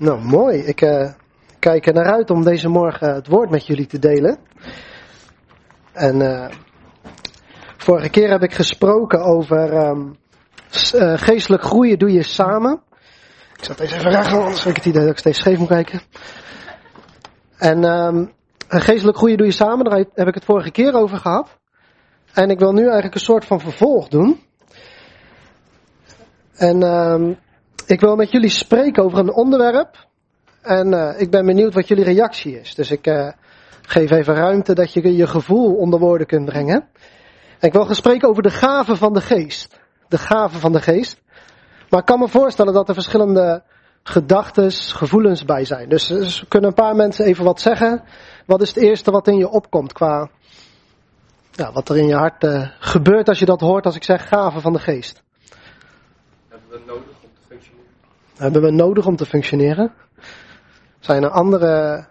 Nou, mooi. Ik uh, kijk er naar uit om deze morgen het woord met jullie te delen. En uh, vorige keer heb ik gesproken over um, geestelijk groeien doe je samen. Ik zat deze even recht, anders heb ik het idee dat ik steeds scheef moet kijken. En um, geestelijk groeien doe je samen, daar heb ik het vorige keer over gehad. En ik wil nu eigenlijk een soort van vervolg doen. En um, ik wil met jullie spreken over een onderwerp. En uh, ik ben benieuwd wat jullie reactie is. Dus ik uh, geef even ruimte dat je je gevoel onder woorden kunt brengen. En ik wil gaan spreken over de gaven van de geest. De gaven van de geest. Maar ik kan me voorstellen dat er verschillende gedachten, gevoelens bij zijn. Dus, dus kunnen een paar mensen even wat zeggen. Wat is het eerste wat in je opkomt qua ja, wat er in je hart uh, gebeurt als je dat hoort als ik zeg gaven van de geest? Hebben we nodig om te functioneren? Hebben we nodig om te functioneren? Zijn er andere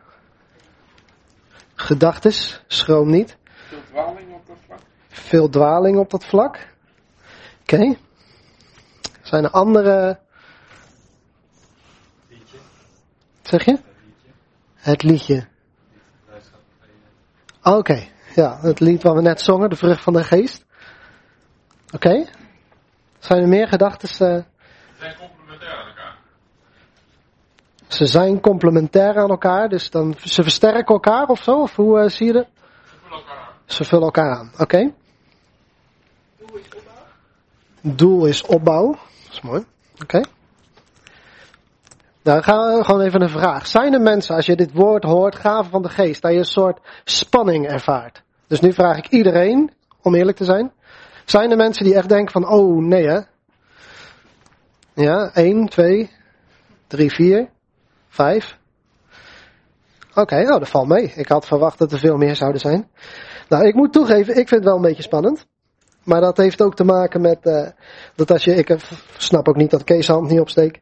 gedachten? Schroom niet. Veel dwaling op dat vlak? Veel dwaling op dat vlak. Oké. Okay. Zijn er andere. Liedje. Zeg je? Het liedje. Oké, okay. ja, het lied wat we net zongen, de vrucht van de geest. Oké. Okay. Zijn er meer gedachten? Uh... Ze zijn complementair aan elkaar. Ze zijn complementair aan elkaar, dus dan, ze versterken elkaar of zo? Of hoe uh, zie je dat? Ze vullen elkaar aan. Ze vullen elkaar aan, oké. Okay. Doel is opbouw. Doel is opbouw, dat is mooi, oké. Okay. Nou, gaan we gewoon even een vraag. Zijn er mensen, als je dit woord hoort, gaven van de geest, dat je een soort spanning ervaart? Dus nu vraag ik iedereen, om eerlijk te zijn. Zijn er mensen die echt denken van, oh nee hè? Ja, 1, 2, 3, 4, 5. Oké, nou dat valt mee. Ik had verwacht dat er veel meer zouden zijn. Nou, ik moet toegeven, ik vind het wel een beetje spannend. Maar dat heeft ook te maken met uh, dat als je, ik snap ook niet dat Kees hand niet opsteekt.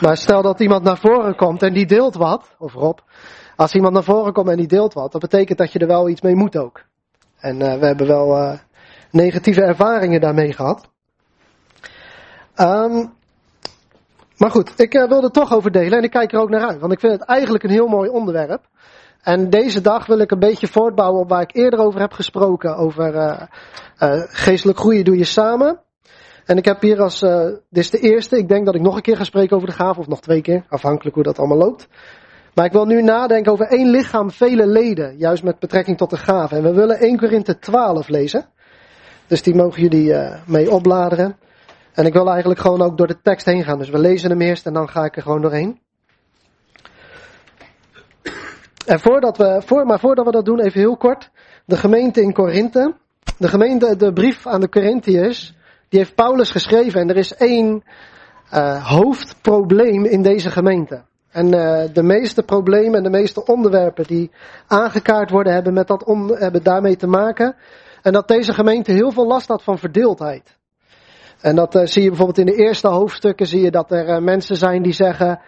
Maar stel dat iemand naar voren komt en die deelt wat, of Rob. Als iemand naar voren komt en die deelt wat, dat betekent dat je er wel iets mee moet ook. En uh, we hebben wel uh, negatieve ervaringen daarmee gehad. Um, maar goed, ik uh, wil er toch over delen en ik kijk er ook naar uit. Want ik vind het eigenlijk een heel mooi onderwerp. En deze dag wil ik een beetje voortbouwen op waar ik eerder over heb gesproken. Over uh, uh, geestelijk groeien doe je samen. En ik heb hier als, dit is de eerste, ik denk dat ik nog een keer ga spreken over de gaven, of nog twee keer, afhankelijk hoe dat allemaal loopt. Maar ik wil nu nadenken over één lichaam, vele leden, juist met betrekking tot de gaven. En we willen 1 Korinthe 12 lezen. Dus die mogen jullie mee opbladeren. En ik wil eigenlijk gewoon ook door de tekst heen gaan. Dus we lezen hem eerst en dan ga ik er gewoon doorheen. En voordat we, voor, maar voordat we dat doen, even heel kort. De gemeente in Korinthe. De gemeente, de brief aan de Corinthiërs, die heeft Paulus geschreven. En er is één uh, hoofdprobleem in deze gemeente. En uh, de meeste problemen en de meeste onderwerpen die aangekaart worden, hebben, met dat on, hebben daarmee te maken. En dat deze gemeente heel veel last had van verdeeldheid. En dat uh, zie je bijvoorbeeld in de eerste hoofdstukken, zie je dat er uh, mensen zijn die zeggen,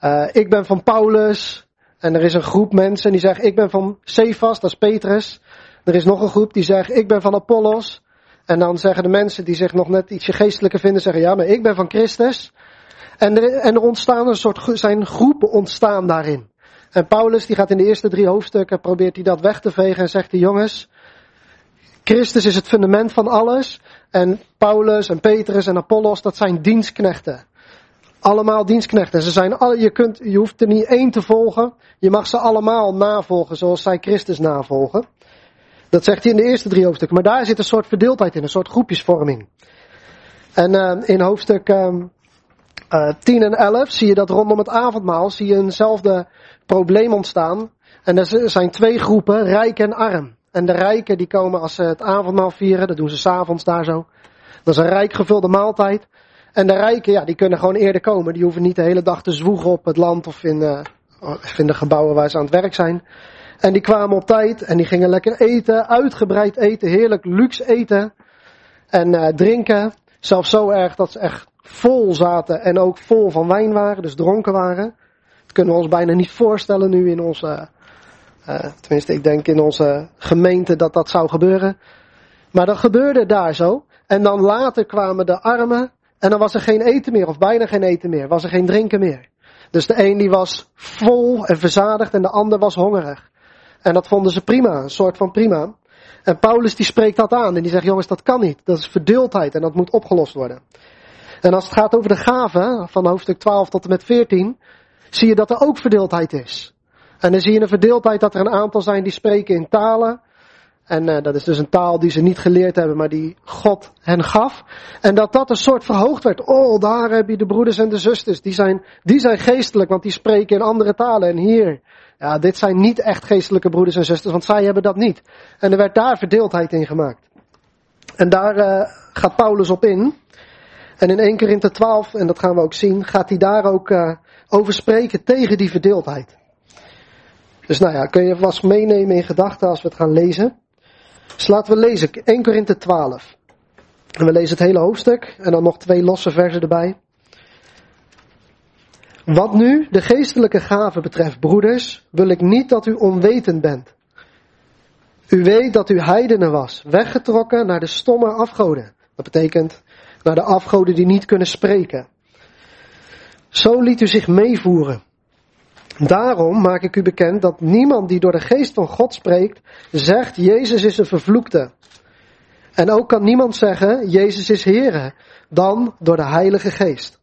uh, ik ben van Paulus. En er is een groep mensen die zeggen, ik ben van Cephas, dat is Petrus. Er is nog een groep die zegt, ik ben van Apollos. En dan zeggen de mensen die zich nog net ietsje geestelijker vinden, zeggen, ja, maar ik ben van Christus. En er, en er ontstaan een soort, zijn groepen ontstaan daarin. En Paulus, die gaat in de eerste drie hoofdstukken, probeert hij dat weg te vegen en zegt hij, jongens, Christus is het fundament van alles. En Paulus en Petrus en Apollos, dat zijn dienstknechten. Allemaal dienstknechten. Ze zijn alle, je, kunt, je hoeft er niet één te volgen. Je mag ze allemaal navolgen zoals zij Christus navolgen. Dat zegt hij in de eerste drie hoofdstukken. Maar daar zit een soort verdeeldheid in, een soort groepjesvorming. En uh, in hoofdstuk uh, uh, 10 en 11 zie je dat rondom het avondmaal zie je eenzelfde probleem ontstaan. En er zijn twee groepen, rijk en arm. En de rijken die komen als ze het avondmaal vieren, dat doen ze s'avonds daar zo. Dat is een rijk gevulde maaltijd. En de rijken, ja, die kunnen gewoon eerder komen. Die hoeven niet de hele dag te zwoegen op het land of in, of in de gebouwen waar ze aan het werk zijn. En die kwamen op tijd en die gingen lekker eten, uitgebreid eten, heerlijk luxe eten. En uh, drinken. Zelfs zo erg dat ze echt vol zaten en ook vol van wijn waren, dus dronken waren. Dat kunnen we ons bijna niet voorstellen nu in onze uh, tenminste, ik denk in onze gemeente dat dat zou gebeuren. Maar dat gebeurde daar zo. En dan later kwamen de armen. En dan was er geen eten meer, of bijna geen eten meer. Was er geen drinken meer. Dus de een die was vol en verzadigd en de ander was hongerig. En dat vonden ze prima, een soort van prima. En Paulus die spreekt dat aan en die zegt, jongens, dat kan niet. Dat is verdeeldheid en dat moet opgelost worden. En als het gaat over de gaven, van hoofdstuk 12 tot en met 14, zie je dat er ook verdeeldheid is. En dan zie je een verdeeldheid dat er een aantal zijn die spreken in talen. En uh, dat is dus een taal die ze niet geleerd hebben, maar die God hen gaf. En dat dat een soort verhoogd werd. Oh, daar heb je de broeders en de zusters. Die zijn, die zijn geestelijk, want die spreken in andere talen. En hier, ja, dit zijn niet echt geestelijke broeders en zusters, want zij hebben dat niet. En er werd daar verdeeldheid in gemaakt. En daar uh, gaat Paulus op in. En in 1 Korinthe 12, en dat gaan we ook zien, gaat hij daar ook uh, over spreken tegen die verdeeldheid. Dus nou ja, kun je vast meenemen in gedachten als we het gaan lezen. Dus laten we lezen 1 Korinthe 12. En we lezen het hele hoofdstuk en dan nog twee losse versen erbij. Wat nu de geestelijke gaven betreft, broeders, wil ik niet dat u onwetend bent. U weet dat u heidenen was, weggetrokken naar de stomme afgoden. Dat betekent naar de afgoden die niet kunnen spreken. Zo liet u zich meevoeren. Daarom maak ik u bekend dat niemand die door de geest van God spreekt, zegt Jezus is een vervloekte. En ook kan niemand zeggen Jezus is Heere, dan door de Heilige Geest.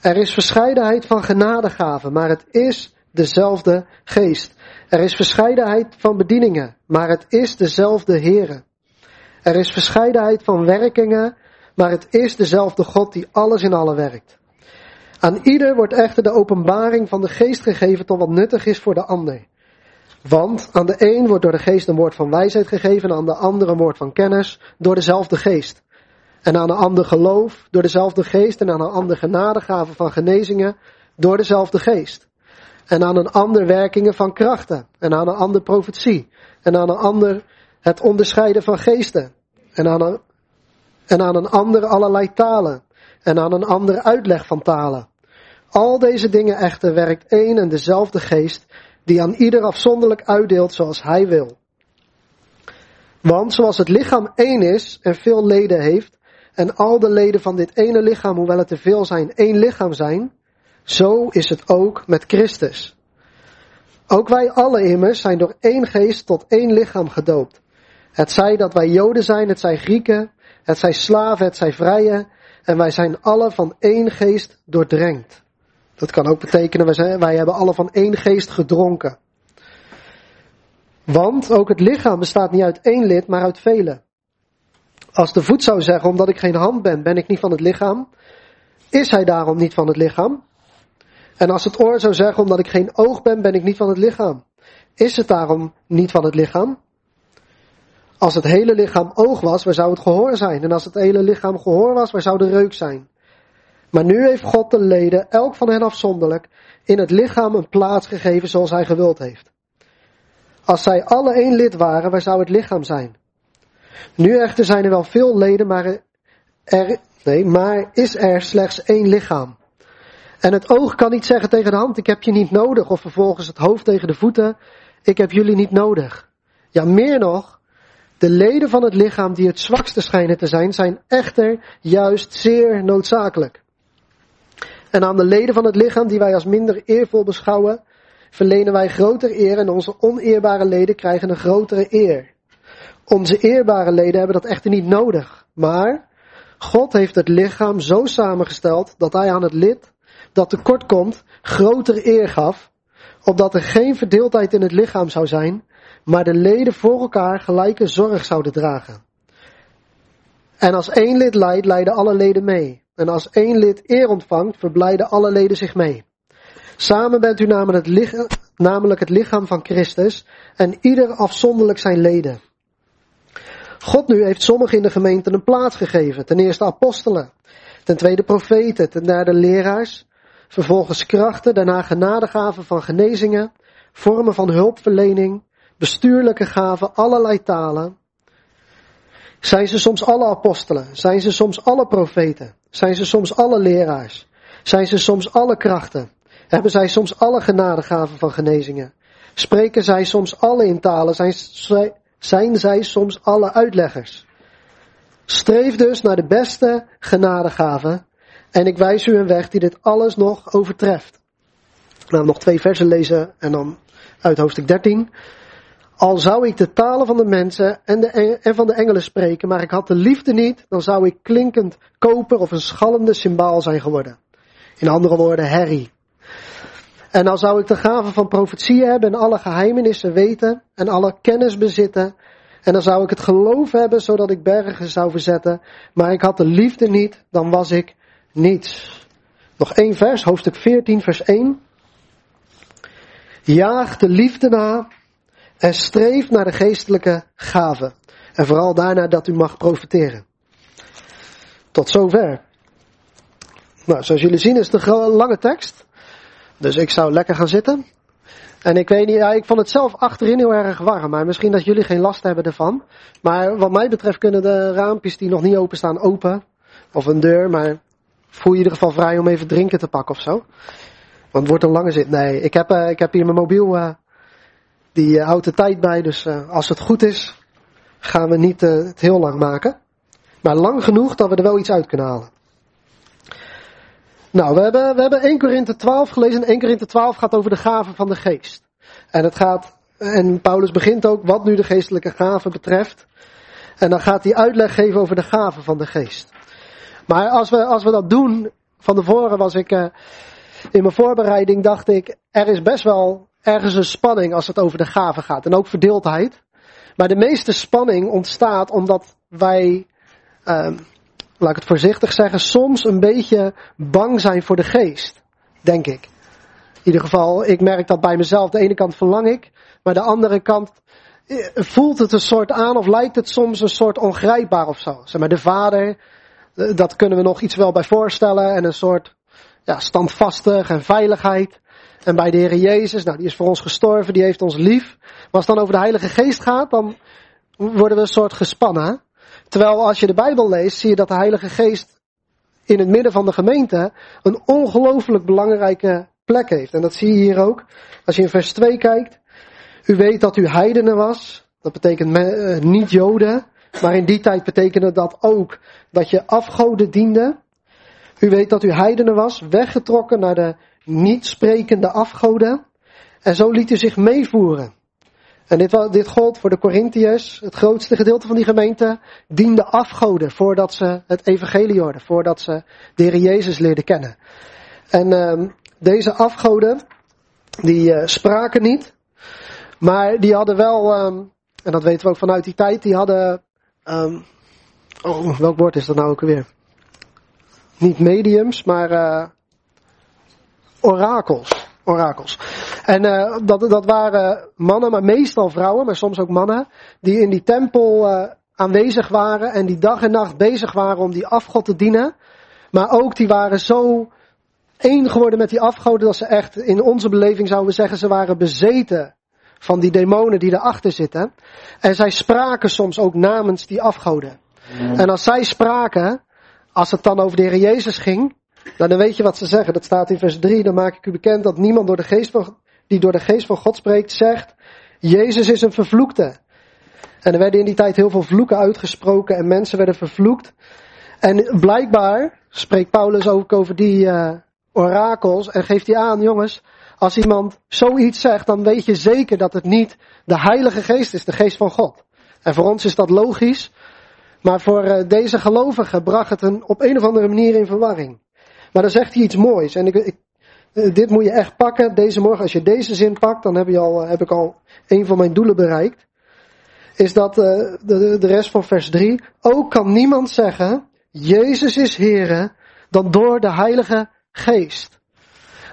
Er is verscheidenheid van genadegaven, maar het is dezelfde geest. Er is verscheidenheid van bedieningen, maar het is dezelfde Heere. Er is verscheidenheid van werkingen, maar het is dezelfde God die alles in alle werkt. Aan ieder wordt echter de openbaring van de geest gegeven tot wat nuttig is voor de ander. Want aan de een wordt door de geest een woord van wijsheid gegeven, aan de andere een woord van kennis door dezelfde geest. En aan een ander geloof door dezelfde geest en aan een ander genadegaven van genezingen door dezelfde geest. En aan een ander werkingen van krachten en aan een ander profetie en aan een ander het onderscheiden van geesten en aan een, en aan een ander allerlei talen en aan een ander uitleg van talen. Al deze dingen echter werkt één en dezelfde geest die aan ieder afzonderlijk uitdeelt zoals hij wil. Want zoals het lichaam één is en veel leden heeft, en al de leden van dit ene lichaam, hoewel het te veel zijn, één lichaam zijn, zo is het ook met Christus. Ook wij alle immers zijn door één geest tot één lichaam gedoopt. Het zij dat wij Joden zijn, het zij Grieken, het zij slaven, het zij vrije, en wij zijn alle van één geest doordrenkt. Dat kan ook betekenen, wij, hebben alle van één geest gedronken. Want ook het lichaam bestaat niet uit één lid, maar uit vele. Als de voet zou zeggen, omdat ik geen hand ben, ben ik niet van het lichaam, is hij daarom niet van het lichaam? En als het oor zou zeggen, omdat ik geen oog ben, ben ik niet van het lichaam, is het daarom niet van het lichaam? Als het hele lichaam oog was, waar zou het gehoor zijn? En als het hele lichaam gehoor was, waar zou de reuk zijn? Maar nu heeft God de leden, elk van hen afzonderlijk, in het lichaam een plaats gegeven zoals hij gewild heeft. Als zij alle één lid waren, waar zou het lichaam zijn? Nu echter zijn er wel veel leden, maar, er, nee, maar is er slechts één lichaam. En het oog kan niet zeggen tegen de hand, ik heb je niet nodig, of vervolgens het hoofd tegen de voeten, ik heb jullie niet nodig. Ja, meer nog, de leden van het lichaam die het zwakste schijnen te zijn, zijn echter juist zeer noodzakelijk. En aan de leden van het lichaam die wij als minder eervol beschouwen, verlenen wij groter eer en onze oneerbare leden krijgen een grotere eer. Onze eerbare leden hebben dat echter niet nodig. Maar God heeft het lichaam zo samengesteld dat hij aan het lid dat tekort komt groter eer gaf, opdat er geen verdeeldheid in het lichaam zou zijn, maar de leden voor elkaar gelijke zorg zouden dragen. En als één lid lijdt, lijden alle leden mee. En als één lid eer ontvangt, verblijden alle leden zich mee. Samen bent u namelijk het, lichaam, van Christus en ieder afzonderlijk zijn leden. God nu heeft sommigen in de gemeente een plaats gegeven. Ten eerste apostelen, ten tweede profeten, ten derde leraars, vervolgens krachten, daarna genadegaven van genezingen, vormen van hulpverlening, bestuurlijke gaven, allerlei talen. Zijn ze soms alle apostelen? Zijn ze soms alle profeten? Zijn ze soms alle leraars? Zijn ze soms alle krachten? Hebben zij soms alle genadegaven van genezingen? Spreken zij soms alle in talen? Zijn, zij, zijn zij soms alle uitleggers? Streef dus naar de beste genadegaven En ik wijs u een weg die dit alles nog overtreft. Nou, nog twee versen lezen en dan uit hoofdstuk 13. Al zou ik de talen van de mensen en, de, en van de engelen spreken, maar ik had de liefde niet, dan zou ik klinkend koper of een schallende symbaal zijn geworden. In andere woorden, herrie. En dan zou ik de gave van profetie hebben en alle geheimenissen weten en alle kennis bezitten. En dan zou ik het geloof hebben zodat ik bergen zou verzetten. Maar ik had de liefde niet, dan was ik niets. Nog één vers, hoofdstuk 14, vers 1. Jaag de liefde na en streef naar de geestelijke gaven. En vooral daarna dat u mag profiteren. Tot zover. Nou, zoals jullie zien is het een lange tekst. Dus ik zou lekker gaan zitten. En ik weet niet, ja, ik vond het zelf achterin heel erg warm. Maar misschien dat jullie geen last hebben ervan. Maar wat mij betreft kunnen de raampjes die nog niet openstaan open. Of een deur, maar voel je in ieder geval vrij om even drinken te pakken of zo. Want het wordt een lange zit. Nee, ik heb, uh, ik heb hier mijn mobiel, uh, die uh, houdt de tijd bij. Dus als het goed is, gaan we niet het heel lang maken. Maar lang genoeg dat we er wel iets uit kunnen halen. Nou, we hebben, we hebben 1 Korinthe 12 gelezen. 1 Korinthe 12 gaat over de gaven van de geest. En het gaat, en Paulus begint ook wat nu de geestelijke gaven betreft. En dan gaat hij uitleg geven over de gaven van de geest. Maar als we, als we dat doen, van tevoren was ik, in mijn voorbereiding dacht ik, er is best wel ergens een spanning als het over de gaven gaat. En ook verdeeldheid. Maar de meeste spanning ontstaat omdat wij, uh, laat ik het voorzichtig zeggen, soms een beetje bang zijn voor de geest. Denk ik. In ieder geval, ik merk dat bij mezelf. De ene kant verlang ik, maar de andere kant eh, voelt het een soort aan of lijkt het soms een soort ongrijpbaar of zo. Zeg maar, de vader, eh, dat kunnen we nog iets wel bij voorstellen en een soort ja, standvastig en veiligheid. En bij de Heer Jezus, nou die is voor ons gestorven, die heeft ons lief. Maar als het dan over de Heilige Geest gaat, dan worden we een soort gespannen. Terwijl als je de Bijbel leest, zie je dat de Heilige Geest in het midden van de gemeente een ongelooflijk belangrijke plek heeft. En dat zie je hier ook. Als je in vers 2 kijkt. U weet dat u heidenen was. Dat betekent eh, niet Joden. Maar in die tijd betekende dat ook dat je afgoden diende. U weet dat u heidenen was, weggetrokken naar de niet sprekende afgoden. En zo liet u zich meevoeren. En dit, dit gold voor de Corinthiërs. Het grootste gedeelte van die gemeente diende afgoden voordat ze het evangelie hoorden. Voordat ze de Heer Jezus leerden kennen. En uh, deze afgoden, die uh, spraken niet. Maar die hadden wel, um, en dat weten we ook vanuit die tijd, die hadden, um, oh, welk woord is dat nou ook weer? Niet mediums, maar uh, orakels. Orakels. En uh, dat, dat waren mannen, maar meestal vrouwen, maar soms ook mannen, die in die tempel uh, aanwezig waren en die dag en nacht bezig waren om die afgod te dienen. Maar ook die waren zo één geworden met die afgoden dat ze echt, in onze beleving zouden we zeggen, ze waren bezeten van die demonen die erachter zitten. En zij spraken soms ook namens die afgoden. En als zij spraken, als het dan over de Heer Jezus ging, nou, dan weet je wat ze zeggen. Dat staat in vers 3. Dan maak ik u bekend dat niemand door de geest van, die door de geest van God spreekt, zegt, Jezus is een vervloekte. En er werden in die tijd heel veel vloeken uitgesproken en mensen werden vervloekt. En blijkbaar spreekt Paulus ook over die uh, orakels en geeft hij aan, jongens, als iemand zoiets zegt, dan weet je zeker dat het niet de Heilige Geest is, de Geest van God. En voor ons is dat logisch, maar voor uh, deze gelovigen bracht het een, op een of andere manier in verwarring. Maar dan zegt hij iets moois. En ik, ik, eh, dit moet je echt pakken. Deze morgen, als je deze zin pakt, dan heb, je al, heb ik al een van mijn doelen bereikt. Is dat uh, de, de rest van vers 3. Ook kan niemand zeggen, Jezus is Heere, dan door de Heilige Geest.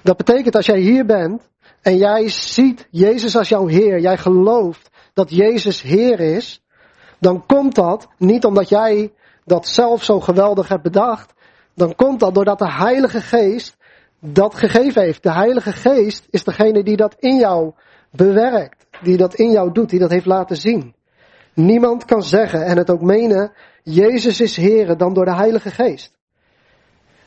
Dat betekent als jij hier bent en jij ziet Jezus als jouw Heer, jij gelooft dat Jezus Heer is, dan komt dat niet omdat jij dat zelf zo geweldig hebt bedacht, dan komt dat doordat de Heilige Geest dat gegeven heeft. De Heilige Geest is degene die dat in jou bewerkt, die dat in jou doet, die dat heeft laten zien. Niemand kan zeggen en het ook menen, Jezus is Heer dan door de Heilige Geest.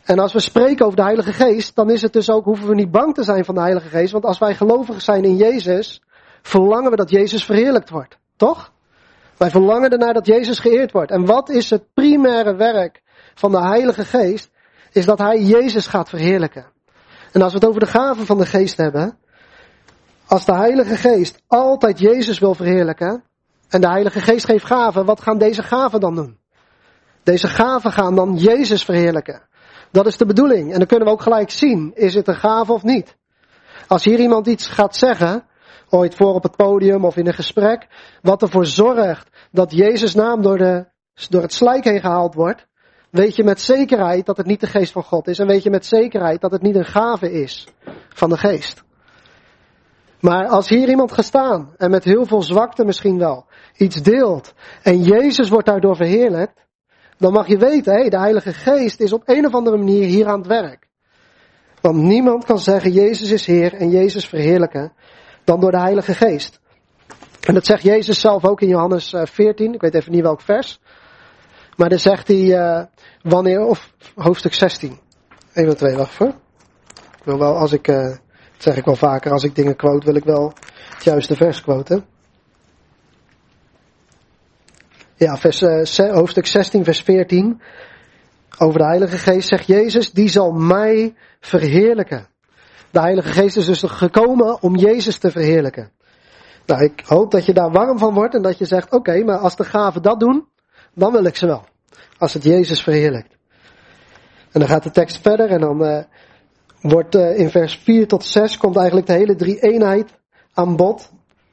En als we spreken over de Heilige Geest, dan is het dus ook, hoeven we niet bang te zijn van de Heilige Geest, want als wij gelovigen zijn in Jezus, verlangen we dat Jezus verheerlijkt wordt. Toch? Wij verlangen ernaar dat Jezus geëerd wordt. En wat is het primaire werk van de Heilige Geest, is dat hij Jezus gaat verheerlijken. En als we het over de gaven van de geest hebben, als de Heilige Geest altijd Jezus wil verheerlijken, en de Heilige Geest geeft gaven, wat gaan deze gaven dan doen? Deze gaven gaan dan Jezus verheerlijken. Dat is de bedoeling. En dan kunnen we ook gelijk zien, is het een gave of niet? Als hier iemand iets gaat zeggen, ooit voor op het podium of in een gesprek, wat ervoor zorgt dat Jezus naam door, de, door het slijk heen gehaald wordt, weet je met zekerheid dat het niet de geest van God is. En weet je met zekerheid dat het niet een gave is van de geest. Maar als hier iemand gaat staan en met heel veel zwakte misschien wel iets deelt en Jezus wordt daardoor verheerlijkt, dan mag je weten, hé, de Heilige Geest is op een of andere manier hier aan het werk. Want niemand kan zeggen Jezus is Heer en Jezus verheerlijken dan door de Heilige Geest. En dat zegt Jezus zelf ook in Johannes 14, eh, ik weet even niet welk vers. Maar dan zegt hij, uh, wanneer, of hoofdstuk 16. Even twee, wacht voor. Ik wil wel, als ik, uh, dat zeg ik wel vaker, als ik dingen quote, wil ik wel het juiste vers quoten. Ja, vers, uh, hoofdstuk 16, vers 14. Over de Heilige Geest zegt Jezus, die zal mij verheerlijken. De Heilige Geest is dus gekomen om Jezus te verheerlijken. Nou, ik hoop dat je daar warm van wordt en dat je zegt, oké, maar als de gaven dat doen, dan wil ik ze wel. Als het Jezus verheerlijkt. En dan gaat de tekst verder en dan uh, wordt uh, in vers 4 tot 6 komt eigenlijk de hele drie eenheid aan bod.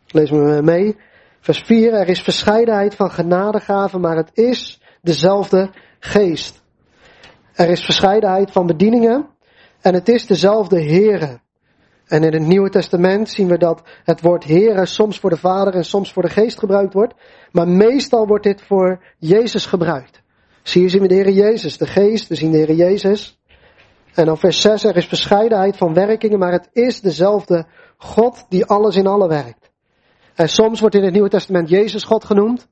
Lees me mee. Vers 4, er is verscheidenheid van genadegaven, maar het is dezelfde geest. Er is verscheidenheid van bedieningen en het is dezelfde Here. En in het Nieuwe Testament zien we dat het woord Here soms voor de Vader en soms voor de Geest gebruikt wordt, maar meestal wordt dit voor Jezus gebruikt. Zie je zien we de Heer Jezus, de Geest, we zien de Heer Jezus. En dan vers 6, er is verscheidenheid van werkingen, maar het is dezelfde God die alles in alle werkt. En soms wordt in het Nieuwe Testament Jezus God genoemd,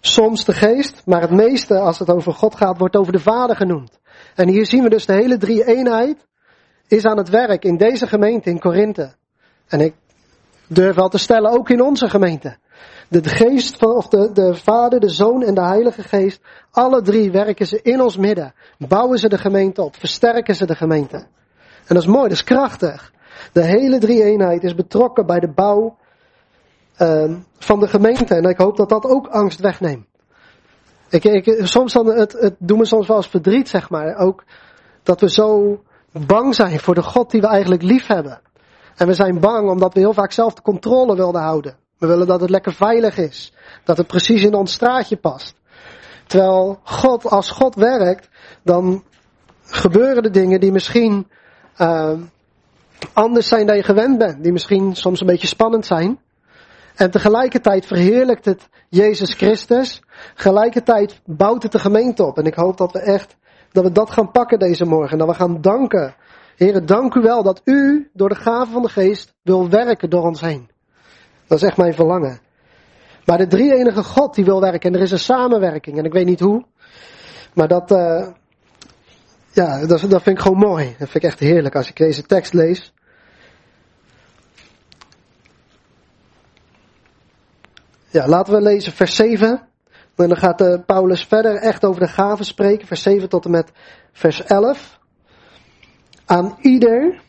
soms de Geest, maar het meeste als het over God gaat, wordt over de Vader genoemd. En hier zien we dus de hele drie eenheid is aan het werk in deze gemeente in Korinthe. En ik durf wel te stellen, ook in onze gemeente. De geest van, of de, de Vader, de Zoon en de Heilige Geest, alle drie werken ze in ons midden. Bouwen ze de gemeente op, versterken ze de gemeente. En dat is mooi, dat is krachtig. De hele drie eenheid is betrokken bij de bouw uh, van de gemeente. En ik hoop dat dat ook angst wegneemt. Ik, ik, soms dan, het, het doen me soms wel eens verdriet, zeg maar. Ook dat we zo bang zijn voor de God die we eigenlijk lief hebben. En we zijn bang omdat we heel vaak zelf de controle wilden houden. We willen dat het lekker veilig is. Dat het precies in ons straatje past. Terwijl God, als God werkt, dan gebeuren de dingen die misschien uh, anders zijn dan je gewend bent. Die misschien soms een beetje spannend zijn. En tegelijkertijd verheerlijkt het Jezus Christus. Tegelijkertijd bouwt het de gemeente op. En ik hoop dat we echt, dat we dat gaan pakken deze morgen. Dat we gaan danken. Heren, dank u wel dat u door de gave van de geest wil werken door ons heen. Dat is echt mijn verlangen. Maar de drie enige God die wil werken. En er is een samenwerking. En ik weet niet hoe. Maar dat, uh, ja, dat, dat vind ik gewoon mooi. Dat vind ik echt heerlijk als ik deze tekst lees. Ja, laten we lezen vers 7. En dan gaat uh, Paulus verder echt over de gaven spreken. Vers 7 tot en met vers 11. Aan ieder,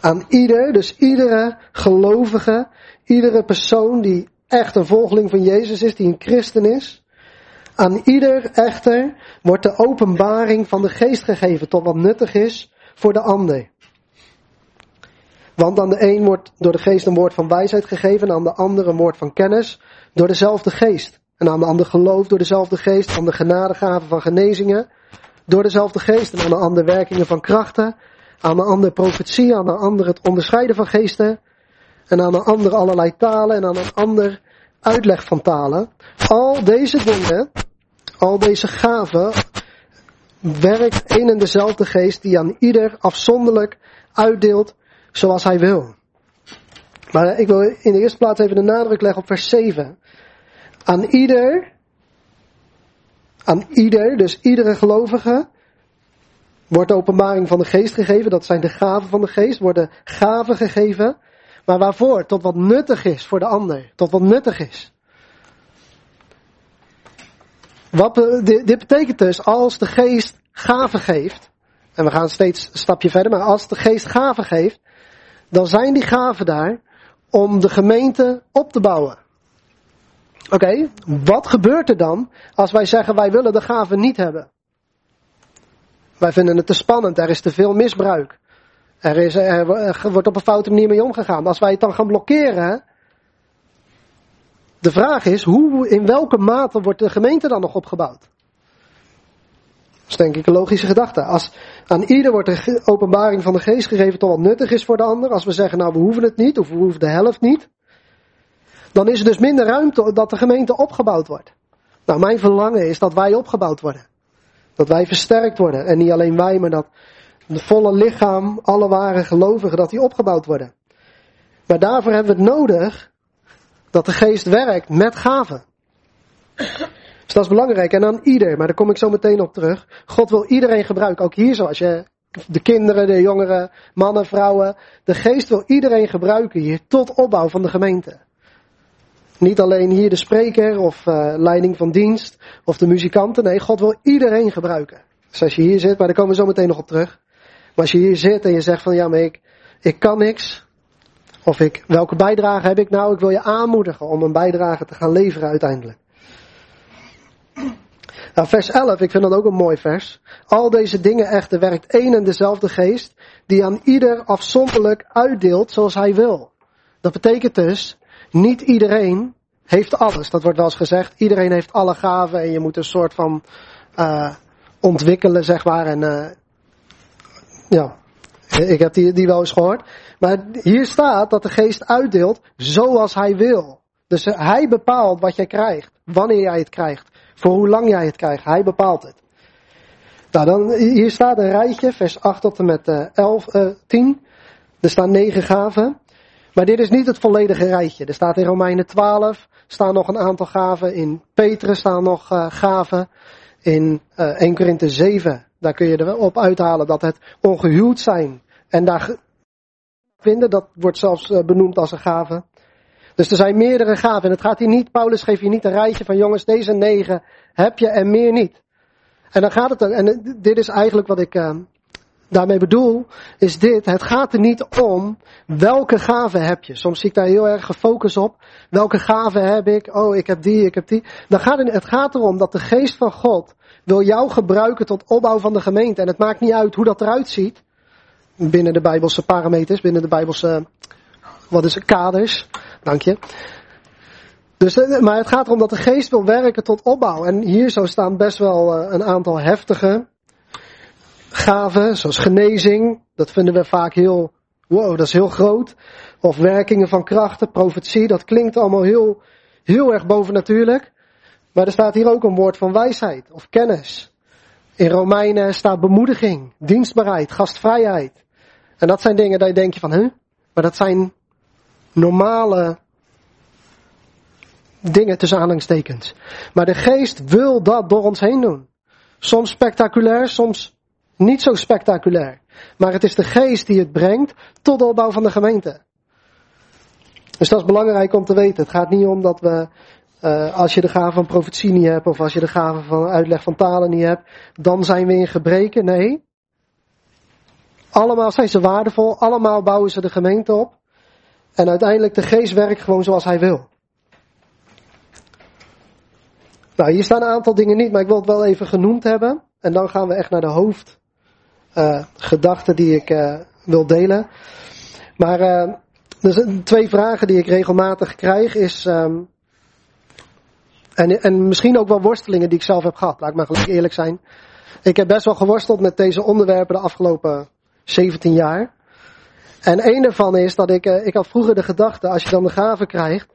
aan ieder, dus iedere gelovige, iedere persoon die echt een volgeling van Jezus is, die een christen is. Aan ieder echter wordt de openbaring van de geest gegeven tot wat nuttig is voor de ander. Want aan de een wordt door de geest een woord van wijsheid gegeven, en aan de ander een woord van kennis door dezelfde geest. En aan de ander geloof door dezelfde geest, aan de genadegaven van genezingen door dezelfde geest, en aan de ander werkingen van krachten, aan de ander profetie, aan de ander het onderscheiden van geesten, en aan de ander allerlei talen, en aan een ander uitleg van talen. Al deze dingen, al deze gaven, werkt één en dezelfde geest die aan ieder afzonderlijk uitdeelt zoals hij wil. Maar ik wil in de eerste plaats even de nadruk leggen op vers 7. Aan ieder, aan ieder, dus iedere gelovige, wordt de openbaring van de geest gegeven. Dat zijn de gaven van de geest, worden gaven gegeven. Maar waarvoor? Tot wat nuttig is voor de ander. Tot wat nuttig is. Wat, dit, dit betekent dus, als de geest gaven geeft, En we gaan steeds een stapje verder. Maar als de geest gaven geeft, dan zijn die gaven daar om de gemeente op te bouwen. Oké, wat gebeurt er dan als wij zeggen wij willen de gaven niet hebben? Wij vinden het te spannend, er is te veel misbruik. Er, is, er wordt op een foute manier mee omgegaan. Als wij het dan gaan blokkeren, de vraag is, hoe, in welke mate wordt de gemeente dan nog opgebouwd? Dat is denk ik een logische gedachte. Als aan ieder wordt de openbaring van de geest gegeven tot wat nuttig is voor de ander. Als we zeggen, nou we hoeven het niet, of we hoeven de helft niet. Dan is er dus minder ruimte dat de gemeente opgebouwd wordt. Nou, mijn verlangen is dat wij opgebouwd worden. Dat wij versterkt worden. En niet alleen wij, maar dat de volle lichaam, alle ware gelovigen, dat die opgebouwd worden. Maar daarvoor hebben we het nodig dat de geest werkt met gaven. Dus dat is belangrijk. En aan ieder, maar daar kom ik zo meteen op terug. God wil iedereen gebruiken. Ook hier zoals je de kinderen, de jongeren, mannen, vrouwen. De geest wil iedereen gebruiken hier tot opbouw van de gemeente. Niet alleen hier de spreker of uh, leiding van dienst of de muzikanten. Nee, God wil iedereen gebruiken. Dus als je hier zit, maar daar komen we zo meteen nog op terug. Maar als je hier zit en je zegt van ja, maar ik, ik kan niks. Of ik, welke bijdrage heb ik nou? Ik wil je aanmoedigen om een bijdrage te gaan leveren uiteindelijk. Nou, vers 11, ik vind dat ook een mooi vers. Al deze dingen echter werkt één en dezelfde geest, die aan ieder afzonderlijk uitdeelt zoals hij wil. Dat betekent dus, niet iedereen heeft alles. Dat wordt wel eens gezegd, iedereen heeft alle gaven en je moet een soort van uh, ontwikkelen, zeg maar. En uh, ja, ik heb die, die wel eens gehoord. Maar hier staat dat de geest uitdeelt zoals hij wil. Dus hij bepaalt wat jij krijgt, wanneer jij het krijgt, voor hoe lang jij het krijgt. Hij bepaalt het. Nou, dan, hier staat een rijtje, vers 8 tot en met uh, 11, uh, 10. Er staan negen gaven. Maar dit is niet het volledige rijtje. Er staat in Romeinen 12 staan nog een aantal gaven. In Petrus staan nog uh, gaven. In uh, 1 Korinthe 7, daar kun je er op uithalen dat het ongehuwd zijn. En daar vinden, dat wordt zelfs uh, benoemd als een gave. Dus er zijn meerdere gaven. En het gaat hier niet, Paulus geeft hier niet een rijtje van jongens, deze negen heb je en meer niet. En dan gaat het en dit is eigenlijk wat ik daarmee bedoel, is dit. Het gaat er niet om welke gaven heb je. Soms zie ik daar heel erg gefocust op. Welke gaven heb ik? Oh, ik heb die, ik heb die. Dan gaat het, gaat erom dat de geest van God wil jou gebruiken tot opbouw van de gemeente. En het maakt niet uit hoe dat eruit ziet. Binnen de Bijbelse parameters, binnen de Bijbelse, wat is het, kaders. Dank je. Dus, eh, maar het gaat erom dat de geest wil werken tot opbouw. En hier zo staan best wel uh, een aantal heftige gaven, zoals genezing. Dat vinden we vaak heel, wow, dat is heel groot. Of werkingen van krachten, profetie, dat klinkt allemaal heel, heel erg bovennatuurlijk. Maar er staat hier ook een woord van wijsheid of kennis. In Romeinen staat bemoediging, dienstbaarheid, gastvrijheid. En dat zijn dingen dat je van, huh? Maar dat zijn normale dingen tussen aanhalingstekens. Maar de geest wil dat door ons heen doen. Soms spectaculair, soms niet zo spectaculair. Maar het is de geest die het brengt tot de opbouw van de gemeente. Dus dat is belangrijk om te weten. Het gaat niet om dat we, uh, als je de gave van profetie niet hebt, of als je de gave van uitleg van talen niet hebt, dan zijn we in gebreken. Nee. Allemaal zijn ze waardevol, allemaal bouwen ze de gemeente op. En uiteindelijk de geest werkt gewoon zoals hij wil. Nou, hier staan een aantal dingen niet, maar ik wil het wel even genoemd hebben. En dan gaan we echt naar de hoofdgedachten uh, die ik uh, wil delen. Maar uh, zijn twee vragen die ik regelmatig krijg is, um, en, en misschien ook wel worstelingen die ik zelf heb gehad, laat ik maar gelijk eerlijk zijn. Ik heb best wel geworsteld met deze onderwerpen de afgelopen 17 jaar. En een ervan is dat ik, ik had vroeger de gedachte, als je dan de gave krijgt,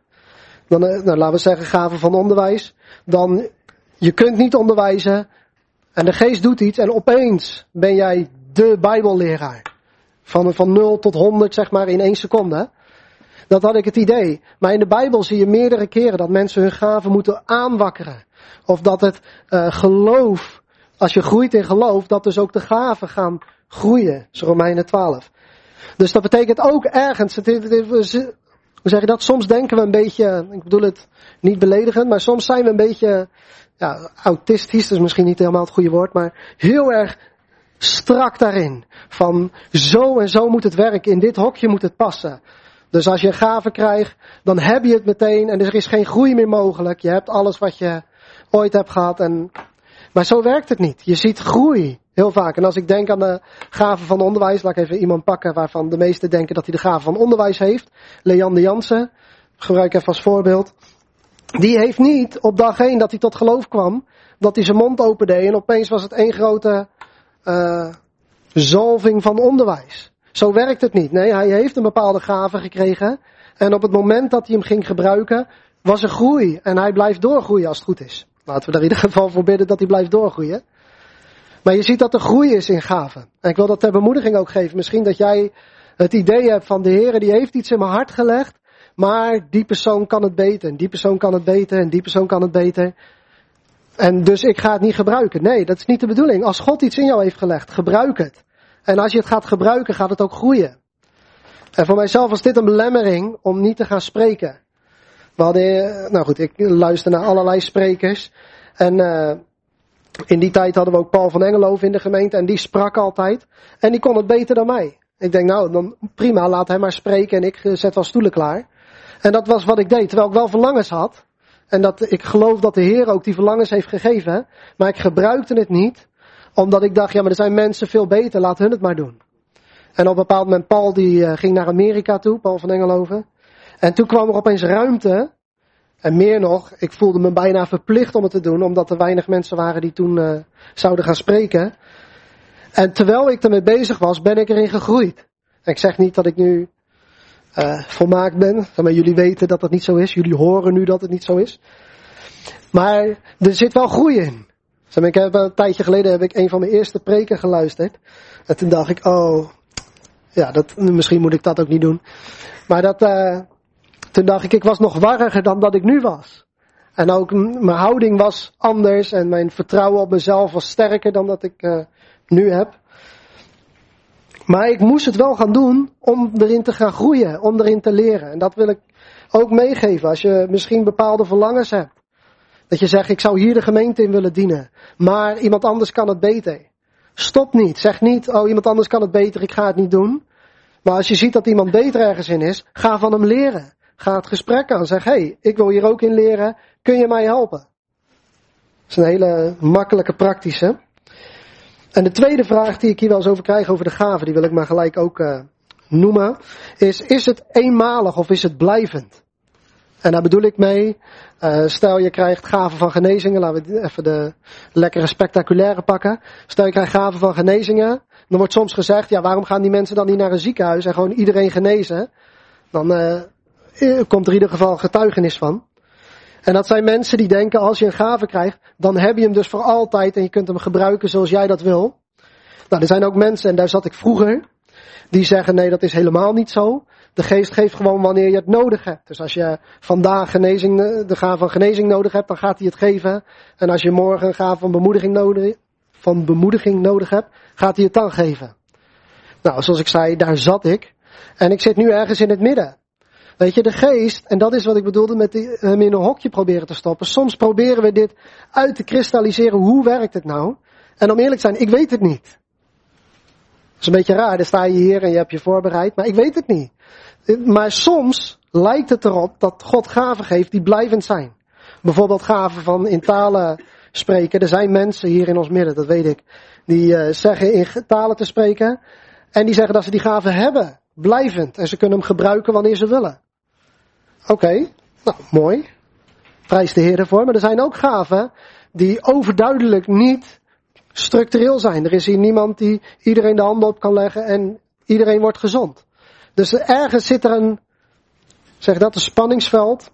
dan, nou, laten we zeggen gave van onderwijs, dan je kunt niet onderwijzen en de geest doet iets en opeens ben jij de bijbelleraar. Van, van 0 tot 100 zeg maar in één seconde. Dat had ik het idee. Maar in de Bijbel zie je meerdere keren dat mensen hun gaven moeten aanwakkeren. Of dat het uh, geloof, als je groeit in geloof, dat dus ook de gaven gaan groeien. Is Romeinen 12. Dus dat betekent ook ergens, het, het, hoe zeg je dat? Soms denken we een beetje, ik bedoel het niet beledigend, maar soms zijn we een beetje, ja, autistisch, is misschien niet helemaal het goede woord, maar heel erg strak daarin. Van zo en zo moet het werken, in dit hokje moet het passen. Dus als je een gave krijgt, dan heb je het meteen en er is geen groei meer mogelijk. Je hebt alles wat je ooit hebt gehad. En... Maar zo werkt het niet. Je ziet groei heel vaak. En als ik denk aan de gave van onderwijs, laat ik even iemand pakken waarvan de meesten denken dat hij de gave van onderwijs heeft. Leanne Jansen, gebruik even als voorbeeld. Die heeft niet op dag één dat hij tot geloof kwam, dat hij zijn mond opende en opeens was het één grote uh, zalving van onderwijs. Zo werkt het niet. Nee, hij heeft een bepaalde gave gekregen. En op het moment dat hij hem ging gebruiken, was er groei. En hij blijft doorgroeien als het goed is. Laten we er in ieder geval voor bidden dat hij blijft doorgroeien. Maar je ziet dat er groei is in gaven. En ik wil dat ter bemoediging ook geven. Misschien dat jij het idee hebt van de Heer die heeft iets in mijn hart gelegd. Maar die persoon kan het beter. En die persoon kan het beter. En die persoon kan het beter. En dus ik ga het niet gebruiken. Nee, dat is niet de bedoeling. Als God iets in jou heeft gelegd, gebruik het. En als je het gaat gebruiken, gaat het ook groeien. En voor mijzelf was dit een belemmering om niet te gaan spreken. We hadden, nou goed, ik luister naar allerlei sprekers. En uh, in die tijd hadden we ook Paul van Engelhoven in de gemeente en die sprak altijd. En die kon het beter dan mij. Ik denk, nou, dan prima, laat hem maar spreken en ik eh, zet wel stoelen klaar. En dat was wat ik deed, terwijl ik wel verlangens had. En dat ik geloof dat de Heer ook die verlangens heeft gegeven. Maar ik gebruikte het niet, omdat ik dacht, ja, maar er zijn mensen veel beter, laat hun het maar doen. En op een bepaald moment, Paul die uh, ging naar Amerika toe, Paul van Engelhoven. En toen kwam er opeens ruimte. En meer nog, ik voelde me bijna verplicht om het te doen, omdat er weinig mensen waren die toen uh, zouden gaan spreken. En terwijl ik ermee bezig was, ben ik erin gegroeid. ik zeg niet dat ik nu uh, volmaakt ben. Maar jullie weten dat dat niet zo is. Jullie horen nu dat het niet zo is. Maar er zit wel groei in. Ik heb, een tijdje geleden heb ik een van mijn eerste preken geluisterd. En toen dacht ik, oh, ja, dat, misschien moet ik dat ook niet doen. Maar dat, uh, toen dacht ik, ik was nog warriger dan dat ik nu was. En ook mijn houding was anders en mijn vertrouwen op mezelf was sterker dan dat ik uh, nu heb. Maar ik moest het wel gaan doen om erin te gaan groeien, om erin te leren. En dat wil ik ook meegeven als je misschien bepaalde verlangens hebt. Dat je zegt, ik zou hier de gemeente in willen dienen, maar iemand anders kan het beter. Stop niet. Zeg niet, oh iemand anders kan het beter, ik ga het niet doen. Maar als je ziet dat iemand beter ergens in is, ga van hem leren. Ga het gesprek aan. Zeg, hé, hey, ik wil hier ook in leren. Kun je mij helpen? Dat is een hele makkelijke praktische. En de tweede vraag die ik hier wel eens over krijg over de gaven, die wil ik maar gelijk ook uh, noemen, is, is het eenmalig of is het blijvend? En daar bedoel ik mee, uh, stel je krijgt gaven van genezingen, laten we even de lekkere spectaculaire pakken. Stel je krijgt gaven van genezingen, dan wordt soms gezegd, ja waarom gaan die mensen dan niet naar een ziekenhuis en gewoon iedereen genezen? Dan uh, komt er in ieder geval getuigenis van. En dat zijn mensen die denken, als je een gave krijgt, dan heb je hem dus voor altijd en je kunt hem gebruiken zoals jij dat wil. Nou, er zijn ook mensen, en daar zat ik vroeger, die zeggen, nee, dat is helemaal niet zo. De geest geeft gewoon wanneer je het nodig hebt. Dus als je vandaag genezing, de gave van genezing nodig hebt, dan gaat hij het geven. En als je morgen een gave van bemoediging nodig, van bemoediging nodig hebt, gaat hij het dan geven. Nou, zoals ik zei, daar zat ik. En ik zit nu ergens in het midden. Weet je, de geest, en dat is wat ik bedoelde met hem in een hokje proberen te stoppen. Soms proberen we dit uit te kristalliseren. Hoe werkt het nou? En om eerlijk te zijn, ik weet het niet. Dat is een beetje raar. Dan sta je hier en je hebt je voorbereid, maar ik weet het niet. Maar soms lijkt het erop dat God gaven geeft die blijvend zijn. Bijvoorbeeld gaven van in talen spreken. Er zijn mensen hier in ons midden, dat weet ik, die uh, zeggen in talen te spreken. En die zeggen dat ze die gaven hebben, blijvend. En ze kunnen hem gebruiken wanneer ze willen. Oké, nou mooi. Prijs de Heer ervoor. Maar er zijn ook gaven die overduidelijk niet structureel zijn. Er is hier niemand die iedereen de handen op kan leggen en iedereen wordt gezond. Dus ergens zit er een, zeg dat, een spanningsveld,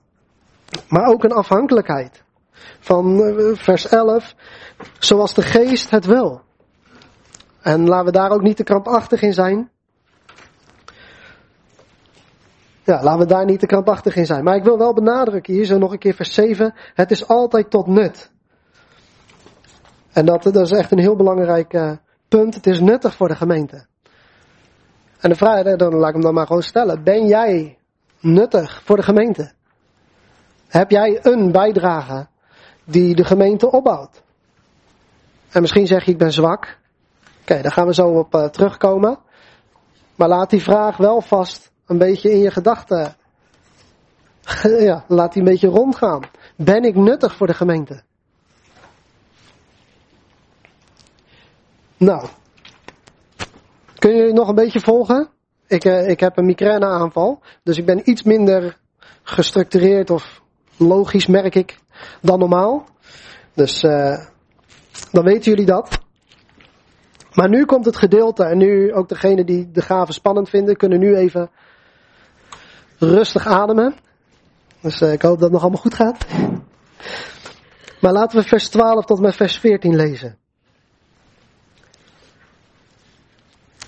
maar ook een afhankelijkheid. Van eh, vers 11, zoals de geest het wil. En laten we daar ook niet te krampachtig in zijn. Ja, laten we daar niet te krampachtig in zijn. Maar ik wil wel benadrukken, hier zo nog een keer vers 7. Het is altijd tot nut. En dat, is echt een heel belangrijk uh, punt. Het is nuttig voor de gemeente. En de vraag, dan laat ik hem dan maar gewoon stellen. Ben jij nuttig voor de gemeente? Heb jij een bijdrage die de gemeente opbouwt? En misschien zeg je ik ben zwak. Oké, daar gaan we zo op uh, terugkomen. Maar laat die vraag wel vast een beetje in je gedachten. ja, laat die een beetje rondgaan. Ben ik nuttig voor de gemeente? Nou, kun je nog een beetje volgen? Ik, uh, ik heb een migraineaanval, dus ik ben iets minder gestructureerd of logisch, merk ik, dan normaal. Dus uh, dan weten jullie dat. Maar nu komt het gedeelte en nu ook degenen die de gaven spannend vinden, kunnen nu even rustig ademen. Dus uh, ik hoop dat het nog allemaal goed gaat. Maar laten we vers 12 tot met vers 14 lezen.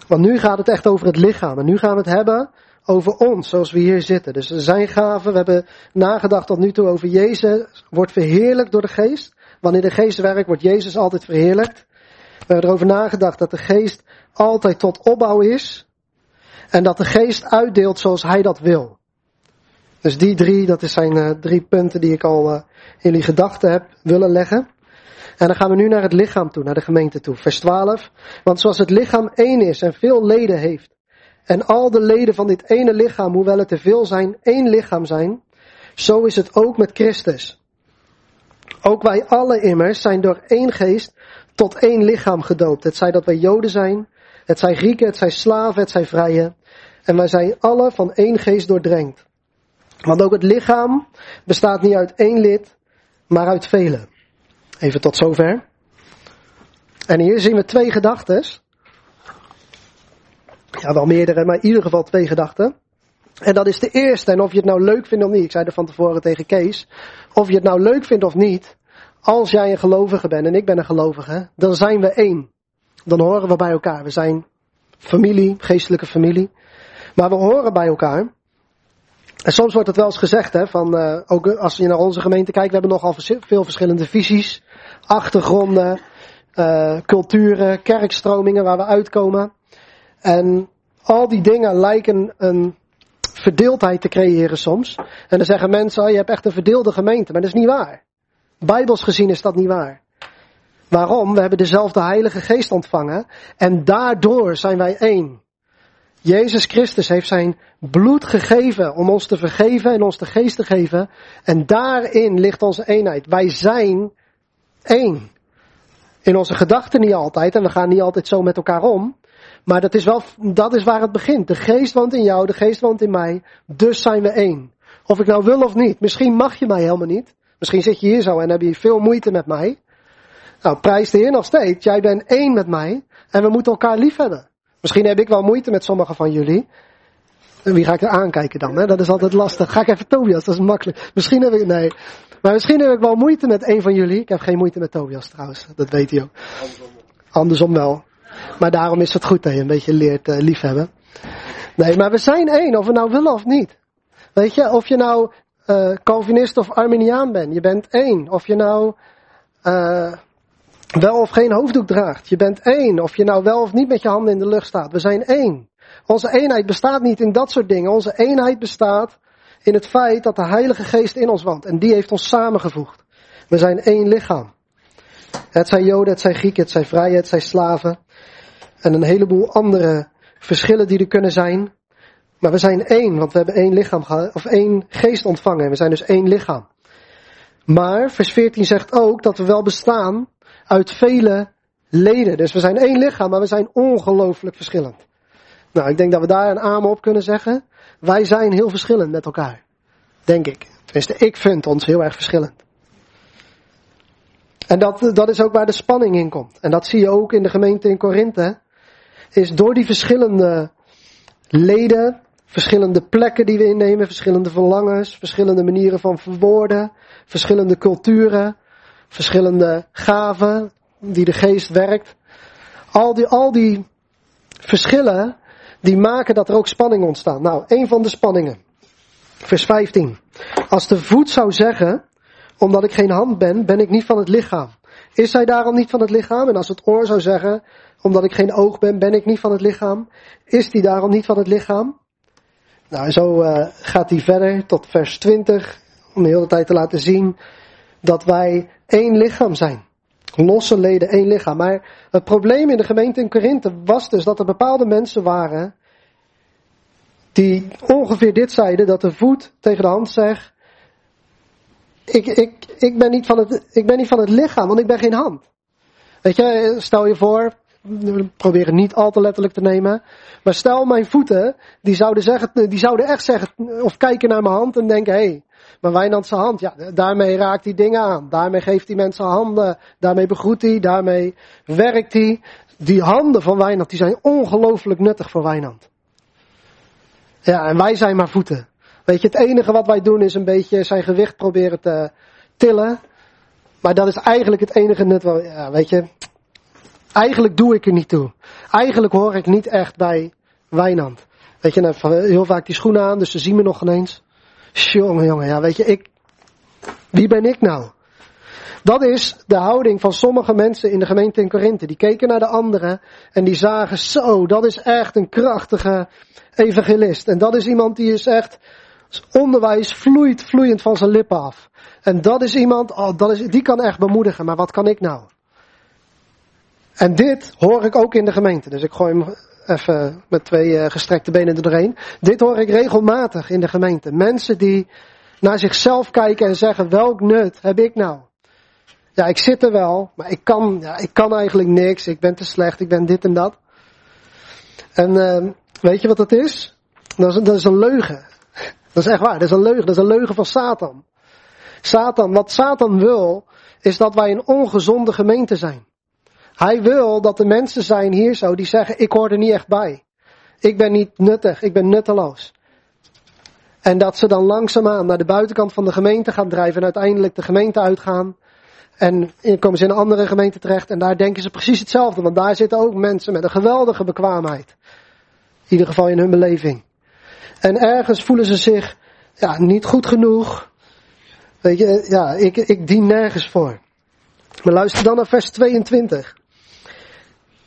Want nu gaat het echt over het lichaam. En nu gaan we het hebben over ons, zoals we hier zitten. Dus zijn gaven, we hebben nagedacht tot nu toe over Jezus, wordt verheerlijkt door de geest. Wanneer de geest werkt, wordt Jezus altijd verheerlijkt. We hebben erover nagedacht dat de geest altijd tot opbouw is. En dat de geest uitdeelt zoals hij dat wil. Dus die drie, dat zijn uh, drie punten die ik al uh, in jullie gedachten heb willen leggen. En dan gaan we nu naar het lichaam toe, naar de gemeente toe. Vers 12. Want zoals het lichaam één is en veel leden heeft. En al de leden van dit ene lichaam, hoewel het te veel zijn, één lichaam zijn. Zo is het ook met Christus. Ook wij alle immers zijn door één geest tot één lichaam gedoopt. Het zij dat wij Joden zijn, het zij Grieken, het zij slaven, het zij vrije. En wij zijn alle van één geest doordrenkt. Want ook het lichaam bestaat niet uit één lid, maar uit velen. Even tot zover. En hier zien we twee gedachten. Ja, wel meerdere, maar in ieder geval twee gedachten. En dat is de eerste. En of je het nou leuk vindt of niet. Ik zei er van tevoren tegen Kees. Of je het nou leuk vindt of niet. Als jij een gelovige bent en ik ben een gelovige. Dan zijn we één. Dan horen we bij elkaar. We zijn familie, geestelijke familie. Maar we horen bij elkaar. En soms wordt het wel eens gezegd, hè, van, uh, ook als je naar onze gemeente kijkt, we hebben nogal veel verschillende visies, achtergronden, uh, culturen, kerkstromingen waar we uitkomen. En al die dingen lijken een verdeeldheid te creëren soms. En dan zeggen mensen, oh, je hebt echt een verdeelde gemeente, maar dat is niet waar. Bijbels gezien is dat niet waar. Waarom? We hebben dezelfde Heilige Geest ontvangen en daardoor zijn wij één. Jezus Christus heeft zijn bloed gegeven om ons te vergeven en ons de geest te geven. En daarin ligt onze eenheid. Wij zijn één. In onze gedachten niet altijd en we gaan niet altijd zo met elkaar om. Maar dat is wel, dat is waar het begint. De geest woont in jou, de geest woont in mij. Dus zijn we één. Of ik nou wil of niet. Misschien mag je mij helemaal niet. Misschien zit je hier zo en heb je veel moeite met mij. Nou, prijs de Heer nog steeds. Jij bent één met mij en we moeten elkaar lief hebben. Misschien heb ik wel moeite met sommigen van jullie. En wie ga ik er aankijken dan? Hè? Dat is altijd lastig. Ga ik even Tobias, dat is makkelijk. Misschien heb ik, nee. Maar misschien heb ik wel moeite met een van jullie. Ik heb geen moeite met Tobias trouwens, dat weet hij ook. Andersom wel. Maar daarom is het goed dat je een beetje leert uh, liefhebben. Nee, maar we zijn één, of we nou willen of niet. Weet je, of je nou uh, Calvinist of Arminiaan bent, je bent één. Of je nou uh, wel of geen hoofddoek draagt, je bent één. Of je nou wel of niet met je handen in de lucht staat, we zijn één. Onze eenheid bestaat niet in dat soort dingen. Onze eenheid bestaat in het feit dat de Heilige Geest in ons woont. En die heeft ons samengevoegd. We zijn één lichaam. Het zijn Joden, het zijn Grieken, het zijn vrije, het zijn slaven. En een heleboel andere verschillen die er kunnen zijn. Maar we zijn één, want we hebben één lichaam of één geest ontvangen. We zijn dus één lichaam. Maar vers 14 zegt ook dat we wel bestaan uit vele leden. Dus we zijn één lichaam, maar we zijn ongelooflijk verschillend. Nou, ik denk dat we daar een amen op kunnen zeggen. Wij zijn heel verschillend met elkaar. Denk ik. Tenminste, ik vind ons heel erg verschillend. En dat, dat is ook waar de spanning in komt. En dat zie je ook in de gemeente in Korinthe. Is door die verschillende leden, verschillende plekken die we innemen, verschillende verlangens, verschillende manieren van verwoorden, verschillende culturen, verschillende gaven die de geest werkt. Al die, al die verschillen, die maken dat er ook spanning ontstaat. Nou, een van de spanningen. Vers 15. Als de voet zou zeggen, omdat ik geen hand ben, ben ik niet van het lichaam. Is hij daarom niet van het lichaam? En als het oor zou zeggen, omdat ik geen oog ben, ben ik niet van het lichaam. Is die daarom niet van het lichaam? Nou, zo uh, gaat hij verder tot vers 20, om de hele tijd te laten zien dat wij één lichaam zijn. Losse leden, één lichaam. Maar het probleem in de gemeente in Korinthe was dus dat er bepaalde mensen waren die ongeveer dit zeiden, dat de voet tegen de hand zegt, ik, ik, ik, ben niet van het, ik ben niet van het lichaam, want ik ben geen hand. Weet je, stel je voor, probeer het niet al te letterlijk te nemen. Maar stel mijn voeten, die zouden, zeggen, die zouden echt zeggen, of kijken naar mijn hand en denken, hé, hey, mijn Wijnandse hand, ja, daarmee raakt hij dingen aan. Daarmee geeft hij mensen handen, daarmee begroet hij, daarmee werkt hij. Die handen van Wijnand, die zijn ongelooflijk nuttig voor Wijnand. Ja, en wij zijn maar voeten. Weet je, het enige wat wij doen is een beetje zijn gewicht proberen te tillen. Maar dat is eigenlijk het enige nut. Ja, weet je, eigenlijk doe ik er niet toe. Eigenlijk hoor ik niet echt bij Wijnand. Weet je, nou, heel vaak die schoenen aan, dus ze zien me nog ineens. Jongen, jongen, ja, weet je, ik, wie ben ik nou? Dat is de houding van sommige mensen in de gemeente in Korinthe. Die keken naar de anderen en die zagen, zo, dat is echt een krachtige evangelist. En dat is iemand die is echt, onderwijs vloeit vloeiend van zijn lippen af. En dat is iemand, oh, dat is, die kan echt bemoedigen, maar wat kan ik nou? En dit hoor ik ook in de gemeente. Dus ik gooi hem even met twee uh, gestrekte benen er doorheen. Dit hoor ik regelmatig in de gemeente. Mensen die naar zichzelf kijken en zeggen, welk nut heb ik nou? Ja, ik zit er wel, maar ik kan, ja, ik kan eigenlijk niks. Ik ben te slecht, ik ben dit en dat. En uh, weet je wat dat is? Dat is, dat is een leugen. Dat is echt waar, dat is een leugen. Dat is een leugen van Satan. Satan, wat Satan wil, is dat wij een ongezonde gemeente zijn. Hij wil dat de mensen zijn hier zo die zeggen, ik hoor er niet echt bij. Ik ben niet nuttig, ik ben nutteloos. En dat ze dan langzaamaan naar de buitenkant van de gemeente gaan drijven en uiteindelijk de gemeente uitgaan. En komen ze in een andere gemeente terecht en daar denken ze precies hetzelfde, want daar zitten ook mensen met een geweldige bekwaamheid. In ieder geval in hun beleving. En ergens voelen ze zich ja, niet goed genoeg. Weet je, ja, ik, ik dien nergens voor. Maar luister dan naar vers 22.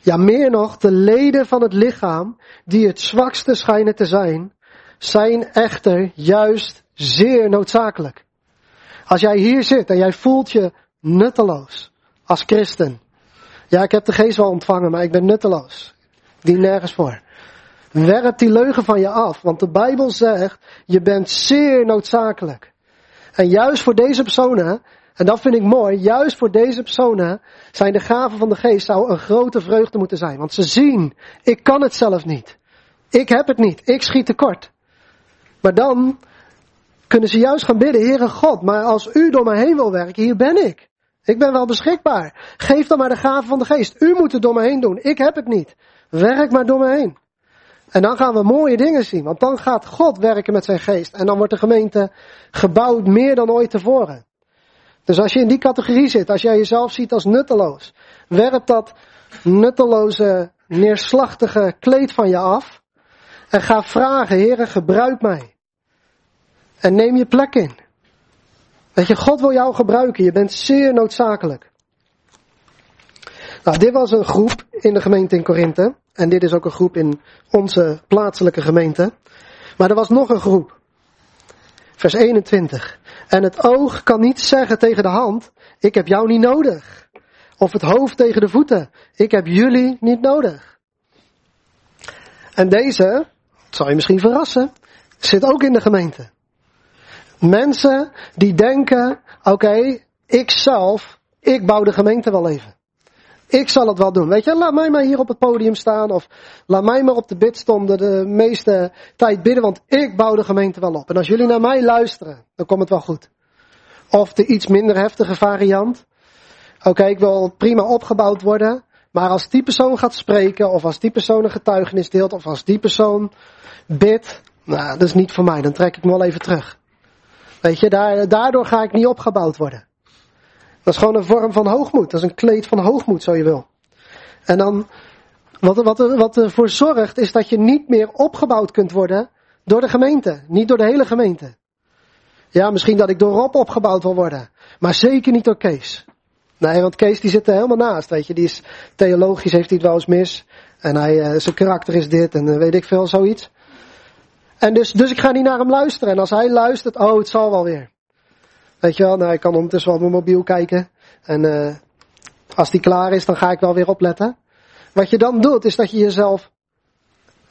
Ja, meer nog, de leden van het lichaam, die het zwakste schijnen te zijn, zijn echter juist zeer noodzakelijk. Als jij hier zit en jij voelt je nutteloos als christen. Ja, ik heb de geest wel ontvangen, maar ik ben nutteloos. Die nergens voor. Werp die leugen van je af, want de Bijbel zegt, je bent zeer noodzakelijk. En juist voor deze personen en dat vind ik mooi. Juist voor deze personen zijn de gaven van de geest zou een grote vreugde moeten zijn. Want ze zien, ik kan het zelf niet. Ik heb het niet. Ik schiet tekort. Maar dan kunnen ze juist gaan bidden, Heere God, maar als u door mij heen wil werken, hier ben ik. Ik ben wel beschikbaar. Geef dan maar de gaven van de geest. U moet het door me heen doen. Ik heb het niet. Werk maar door me heen. En dan gaan we mooie dingen zien. Want dan gaat God werken met zijn geest. En dan wordt de gemeente gebouwd meer dan ooit tevoren. Dus als je in die categorie zit, als jij jezelf ziet als nutteloos, werp dat nutteloze, neerslachtige kleed van je af. En ga vragen, Heere, gebruik mij. En neem je plek in. Weet je, God wil jou gebruiken. Je bent zeer noodzakelijk. Nou, dit was een groep in de gemeente in Korinthe. En dit is ook een groep in onze plaatselijke gemeente. Maar er was nog een groep. Vers 21. En het oog kan niet zeggen tegen de hand, ik heb jou niet nodig. Of het hoofd tegen de voeten, ik heb jullie niet nodig. En deze, het zal je misschien verrassen, zit ook in de gemeente. Mensen die denken, oké, okay, ik zelf, ik bouw de gemeente wel even. Ik zal het wel doen. Weet je, laat mij maar hier op het podium staan. Of laat mij maar op de bidstonden de meeste tijd bidden. Want ik bouw de gemeente wel op. En als jullie naar mij luisteren, dan komt het wel goed. Of de iets minder heftige variant. Oké, ik wil prima opgebouwd worden. Maar als die persoon gaat spreken. Of als die persoon een getuigenis deelt. Of als die persoon bidt. Nou, dat is niet voor mij. Dan trek ik me wel even terug. Weet je, daardoor ga ik niet opgebouwd worden. Dat is gewoon een vorm van hoogmoed. Dat is een kleed van hoogmoed, zo je wil. En dan, wat, wat, wat ervoor zorgt, is dat je niet meer opgebouwd kunt worden door de gemeente. Niet door de hele gemeente. Ja, misschien dat ik door Rob opgebouwd wil worden. Maar zeker niet door Kees. Nee, want Kees die zit er helemaal naast, weet je. Die is theologisch, heeft hij het wel eens mis. En hij, uh, zijn karakter is dit en uh, weet ik veel, zoiets. En dus, dus ik ga niet naar hem luisteren. En als hij luistert, oh, het zal wel weer. Weet je wel, nou, ik kan ondertussen wel op mijn mobiel kijken. En uh, Als die klaar is, dan ga ik wel weer opletten. Wat je dan doet, is dat je jezelf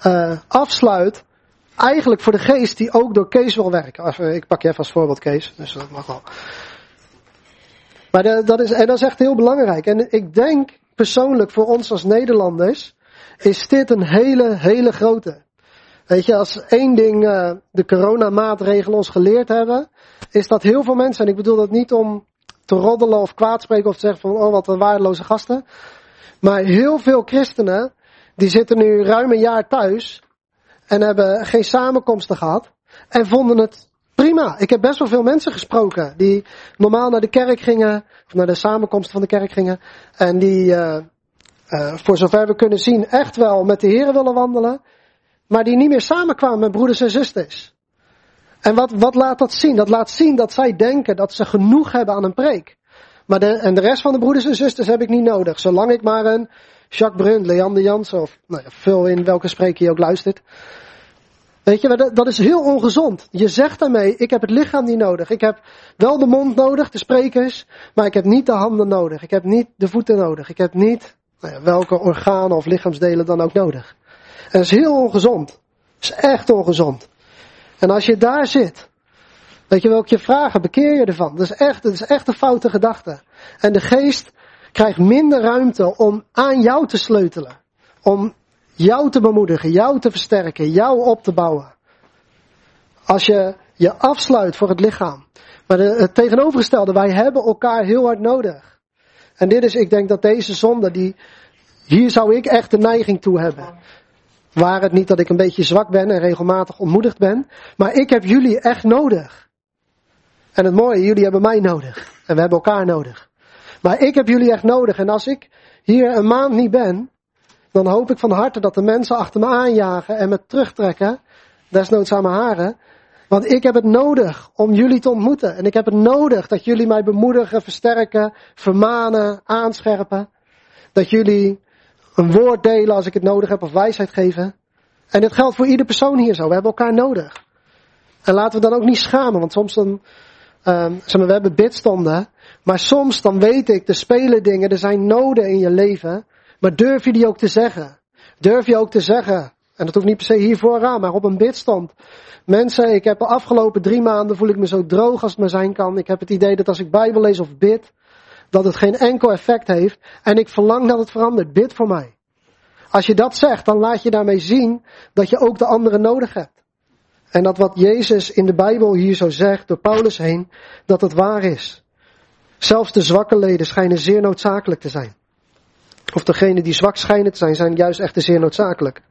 uh, afsluit. Eigenlijk voor de geest die ook door Kees wil werken. Ik pak je even als voorbeeld Kees, dus dat mag wel. Maar dat, is, en dat is echt heel belangrijk. En ik denk persoonlijk voor ons als Nederlanders, is dit een hele, hele grote. Weet je, als één ding uh, de coronamaatregelen ons geleerd hebben, is dat heel veel mensen, en ik bedoel dat niet om te roddelen of kwaadspreken of te zeggen van, oh wat een waardeloze gasten. Maar heel veel christenen, die zitten nu ruim een jaar thuis en hebben geen samenkomsten gehad en vonden het prima. Ik heb best wel veel mensen gesproken die normaal naar de kerk gingen, of naar de samenkomsten van de kerk gingen en die, uh, uh, voor zover we kunnen zien, echt wel met de Heer willen wandelen, maar die niet meer samenkwamen met broeders en zusters. En wat, wat laat dat zien? Dat laat zien dat zij denken dat ze genoeg hebben aan een preek. Maar de, en de rest van de broeders en zusters heb ik niet nodig. Zolang ik maar een Jacques Brun, Leander Jansen of nou ja, vul in welke spreker je ook luistert. Weet je, dat, dat is heel ongezond. Je zegt daarmee, ik heb het lichaam niet nodig. Ik heb wel de mond nodig, de sprekers, maar ik heb niet de handen nodig. Ik heb niet de voeten nodig. Ik heb niet nou ja, welke organen of lichaamsdelen dan ook nodig. En dat is heel ongezond. Dat is echt ongezond. En als je daar zit, weet je welke je vragen, bekeer je ervan. Dat is echt, dat is echt een foute gedachte. En de geest krijgt minder ruimte om aan jou te sleutelen. Om jou te bemoedigen, jou te versterken, jou op te bouwen. Als je je afsluit voor het lichaam. Maar het tegenovergestelde, wij hebben elkaar heel hard nodig. En dit is, ik denk dat deze zonde, die, hier zou ik echt de neiging toe hebben. Waar het niet dat ik een beetje zwak ben en regelmatig ontmoedigd ben. Maar ik heb jullie echt nodig. En het mooie, jullie hebben mij nodig. En we hebben elkaar nodig. Maar ik heb jullie echt nodig. En als ik hier een maand niet ben, dan hoop ik van harte dat de mensen achter me aanjagen en me terugtrekken. Desnoods aan mijn haren. Want ik heb het nodig om jullie te ontmoeten. En ik heb het nodig dat jullie mij bemoedigen, versterken, vermanen, aanscherpen. Dat jullie een woord delen als ik het nodig heb of wijsheid geven. En dit geldt voor ieder persoon hier zo. We hebben elkaar nodig. En laten we dan ook niet schamen, want soms dan, um, we hebben bidstonden. Maar soms dan weet ik, er spelen dingen, er zijn noden in je leven. Maar durf je die ook te zeggen? Durf je ook te zeggen? En dat hoeft niet per se hier vooraan, maar op een bidstand. Mensen, ik heb de afgelopen drie maanden voel ik me zo droog als het maar zijn kan. Ik heb het idee dat als ik Bijbel lees of bid, dat het geen enkel effect heeft. En ik verlang dat het verandert. Bid voor mij. Als je dat zegt, dan laat je daarmee zien dat je ook de anderen nodig hebt. En dat wat Jezus in de Bijbel hier zo zegt, door Paulus heen, dat het waar is. Zelfs de zwakke leden schijnen zeer noodzakelijk te zijn. Of degenen die zwak schijnen te zijn, zijn juist echt zeer noodzakelijk.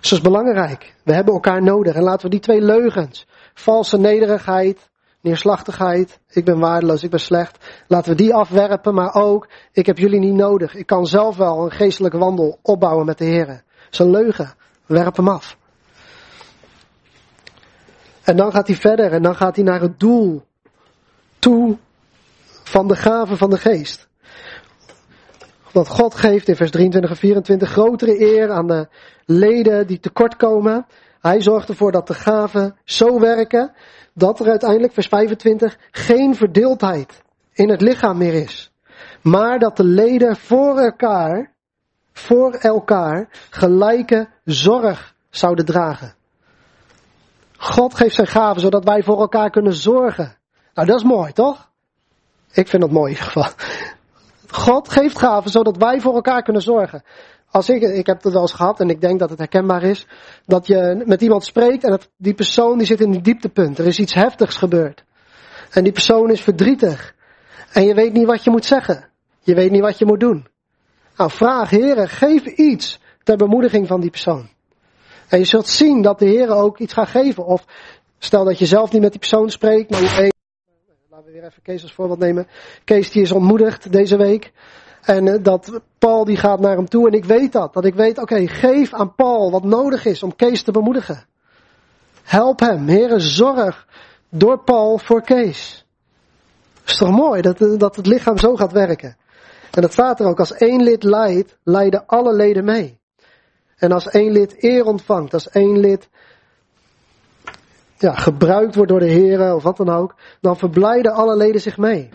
Dus dat is belangrijk. We hebben elkaar nodig. En laten we die twee leugens, valse nederigheid neerslachtigheid, ik ben waardeloos, ik ben slecht. Laten we die afwerpen, maar ook, ik heb jullie niet nodig. Ik kan zelf wel een geestelijke wandel opbouwen met de Heer. Zo'n leugen, werp hem af. En dan gaat hij verder en dan gaat hij naar het doel toe van de gave van de geest. Want God geeft in vers 23 en 24 grotere eer aan de leden die tekortkomen. Hij zorgt ervoor dat de gaven zo werken dat er uiteindelijk, vers 25, geen verdeeldheid in het lichaam meer is. Maar dat de leden voor elkaar, voor elkaar, gelijke zorg zouden dragen. God geeft zijn gaven zodat wij voor elkaar kunnen zorgen. Nou, dat is mooi, toch? Ik vind dat mooi in ieder geval. God geeft gaven zodat wij voor elkaar kunnen zorgen. Als ik, ik heb het wel eens gehad en ik denk dat het herkenbaar is, dat je met iemand spreekt en dat die persoon die zit in een dieptepunt. Er is iets heftigs gebeurd. En die persoon is verdrietig. En je weet niet wat je moet zeggen. Je weet niet wat je moet doen. Nou, vraag, heren, geef iets ter bemoediging van die persoon. En je zult zien dat de heren ook iets gaat geven. Of stel dat je zelf niet met die persoon spreekt, maar Laten we weer even Kees als voorbeeld nemen. Kees die is ontmoedigd deze week. En eh, dat Paul die gaat naar hem toe en ik weet dat. Dat ik weet, oké, geef aan Paul wat nodig is om Kees te bemoedigen. Help hem, heren, zorg door Paul voor Kees. Is toch mooi dat, eh, dat het lichaam zo gaat werken. En dat staat er ook, als één lid leidt, leiden alle leden mee. En als één lid eer ontvangt, als één lid ja, gebruikt wordt door de heren of wat dan ook, dan verblijden alle leden zich mee.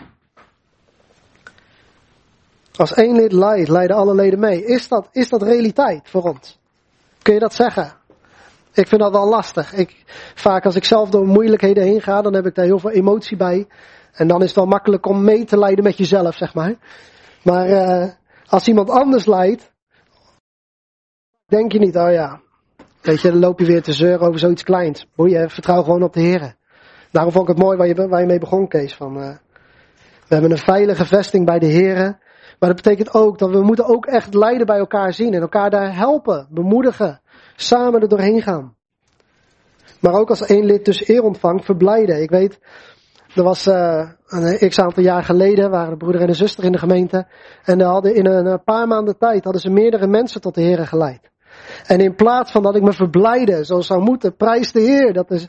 Als één lid leidt, leiden alle leden mee. Is dat, is dat realiteit voor ons? Kun je dat zeggen? Ik vind dat wel lastig. Ik, vaak als ik zelf door moeilijkheden heen ga, dan heb ik daar heel veel emotie bij. En dan is het wel makkelijk om mee te leiden met jezelf, zeg maar. Maar uh, als iemand anders leidt, denk je niet, oh ja, weet je, dan loop je weer te zeuren over zoiets kleins. Vertrouw gewoon op de Heer. Daarom vond ik het mooi waar je, waar je mee begon, Kees. Van, uh, we hebben een veilige vesting bij de Heer. Maar dat betekent ook dat we moeten ook echt lijden bij elkaar zien en elkaar daar helpen, bemoedigen, samen er doorheen gaan. Maar ook als één lid dus eer ontvangt, verblijden. Ik weet, er was uh, een x aantal jaar geleden, waren de broeder en de zuster in de gemeente. En die hadden in een paar maanden tijd hadden ze meerdere mensen tot de Heer geleid. En in plaats van dat ik me verblijde, zoals zou moeten, prijs de Heer dat de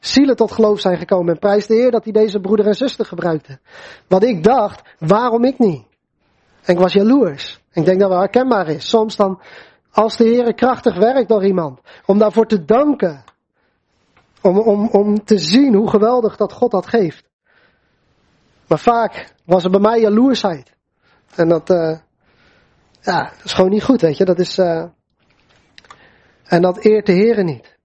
zielen tot geloof zijn gekomen. En prijs de Heer dat hij deze broeder en zuster gebruikte. Wat ik dacht, waarom ik niet? En ik was jaloers. Ik denk dat het herkenbaar is. Soms dan, als de Heer krachtig werkt door iemand, om daarvoor te danken. Om, om, om te zien hoe geweldig dat God dat geeft. Maar vaak was er bij mij jaloersheid. En dat, uh, ja, dat is gewoon niet goed, weet je. Dat is, uh, en dat eert de Heer niet.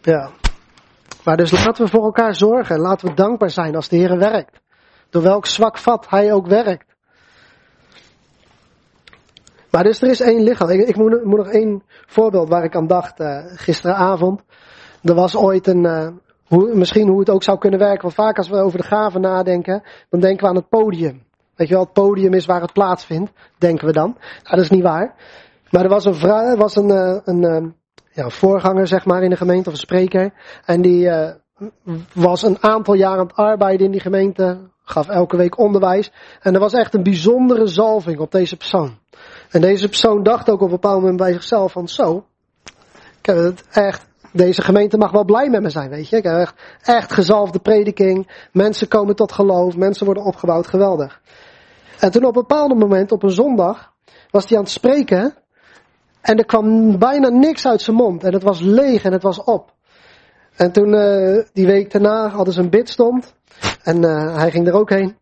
Ja. Maar dus laten we voor elkaar zorgen. Laten we dankbaar zijn als de Heer werkt. Door welk zwak vat hij ook werkt. Maar dus er is één lichaam. Ik, ik moet, nog één voorbeeld waar ik aan dacht uh, gisteravond. Er was ooit een, uh, hoe, misschien hoe het ook zou kunnen werken. Want vaak als we over de gaven nadenken, dan denken we aan het podium. Weet je wel, het podium is waar het plaatsvindt, denken we dan. Nou, dat is niet waar. Maar er was een, vrouw, was een, uh, een ja, voorganger, zeg maar, in de gemeente, of een spreker. En die was een aantal jaar aan het arbeiden in die gemeente, gaf elke week onderwijs. En er was echt een bijzondere zalving op deze persoon. En deze persoon dacht ook op een bepaald moment bij zichzelf van zo, ik heb het echt, deze gemeente mag wel blij met me zijn, weet je. Ik heb echt, echt gezalfde prediking, mensen komen tot geloof, mensen worden opgebouwd, geweldig. En toen op een bepaald moment, op een zondag, was hij aan het spreken en er kwam bijna niks uit zijn mond. En het was leeg en het was op. En toen, uh, die week daarna, hadden ze een bidstond. En uh, hij ging er ook heen.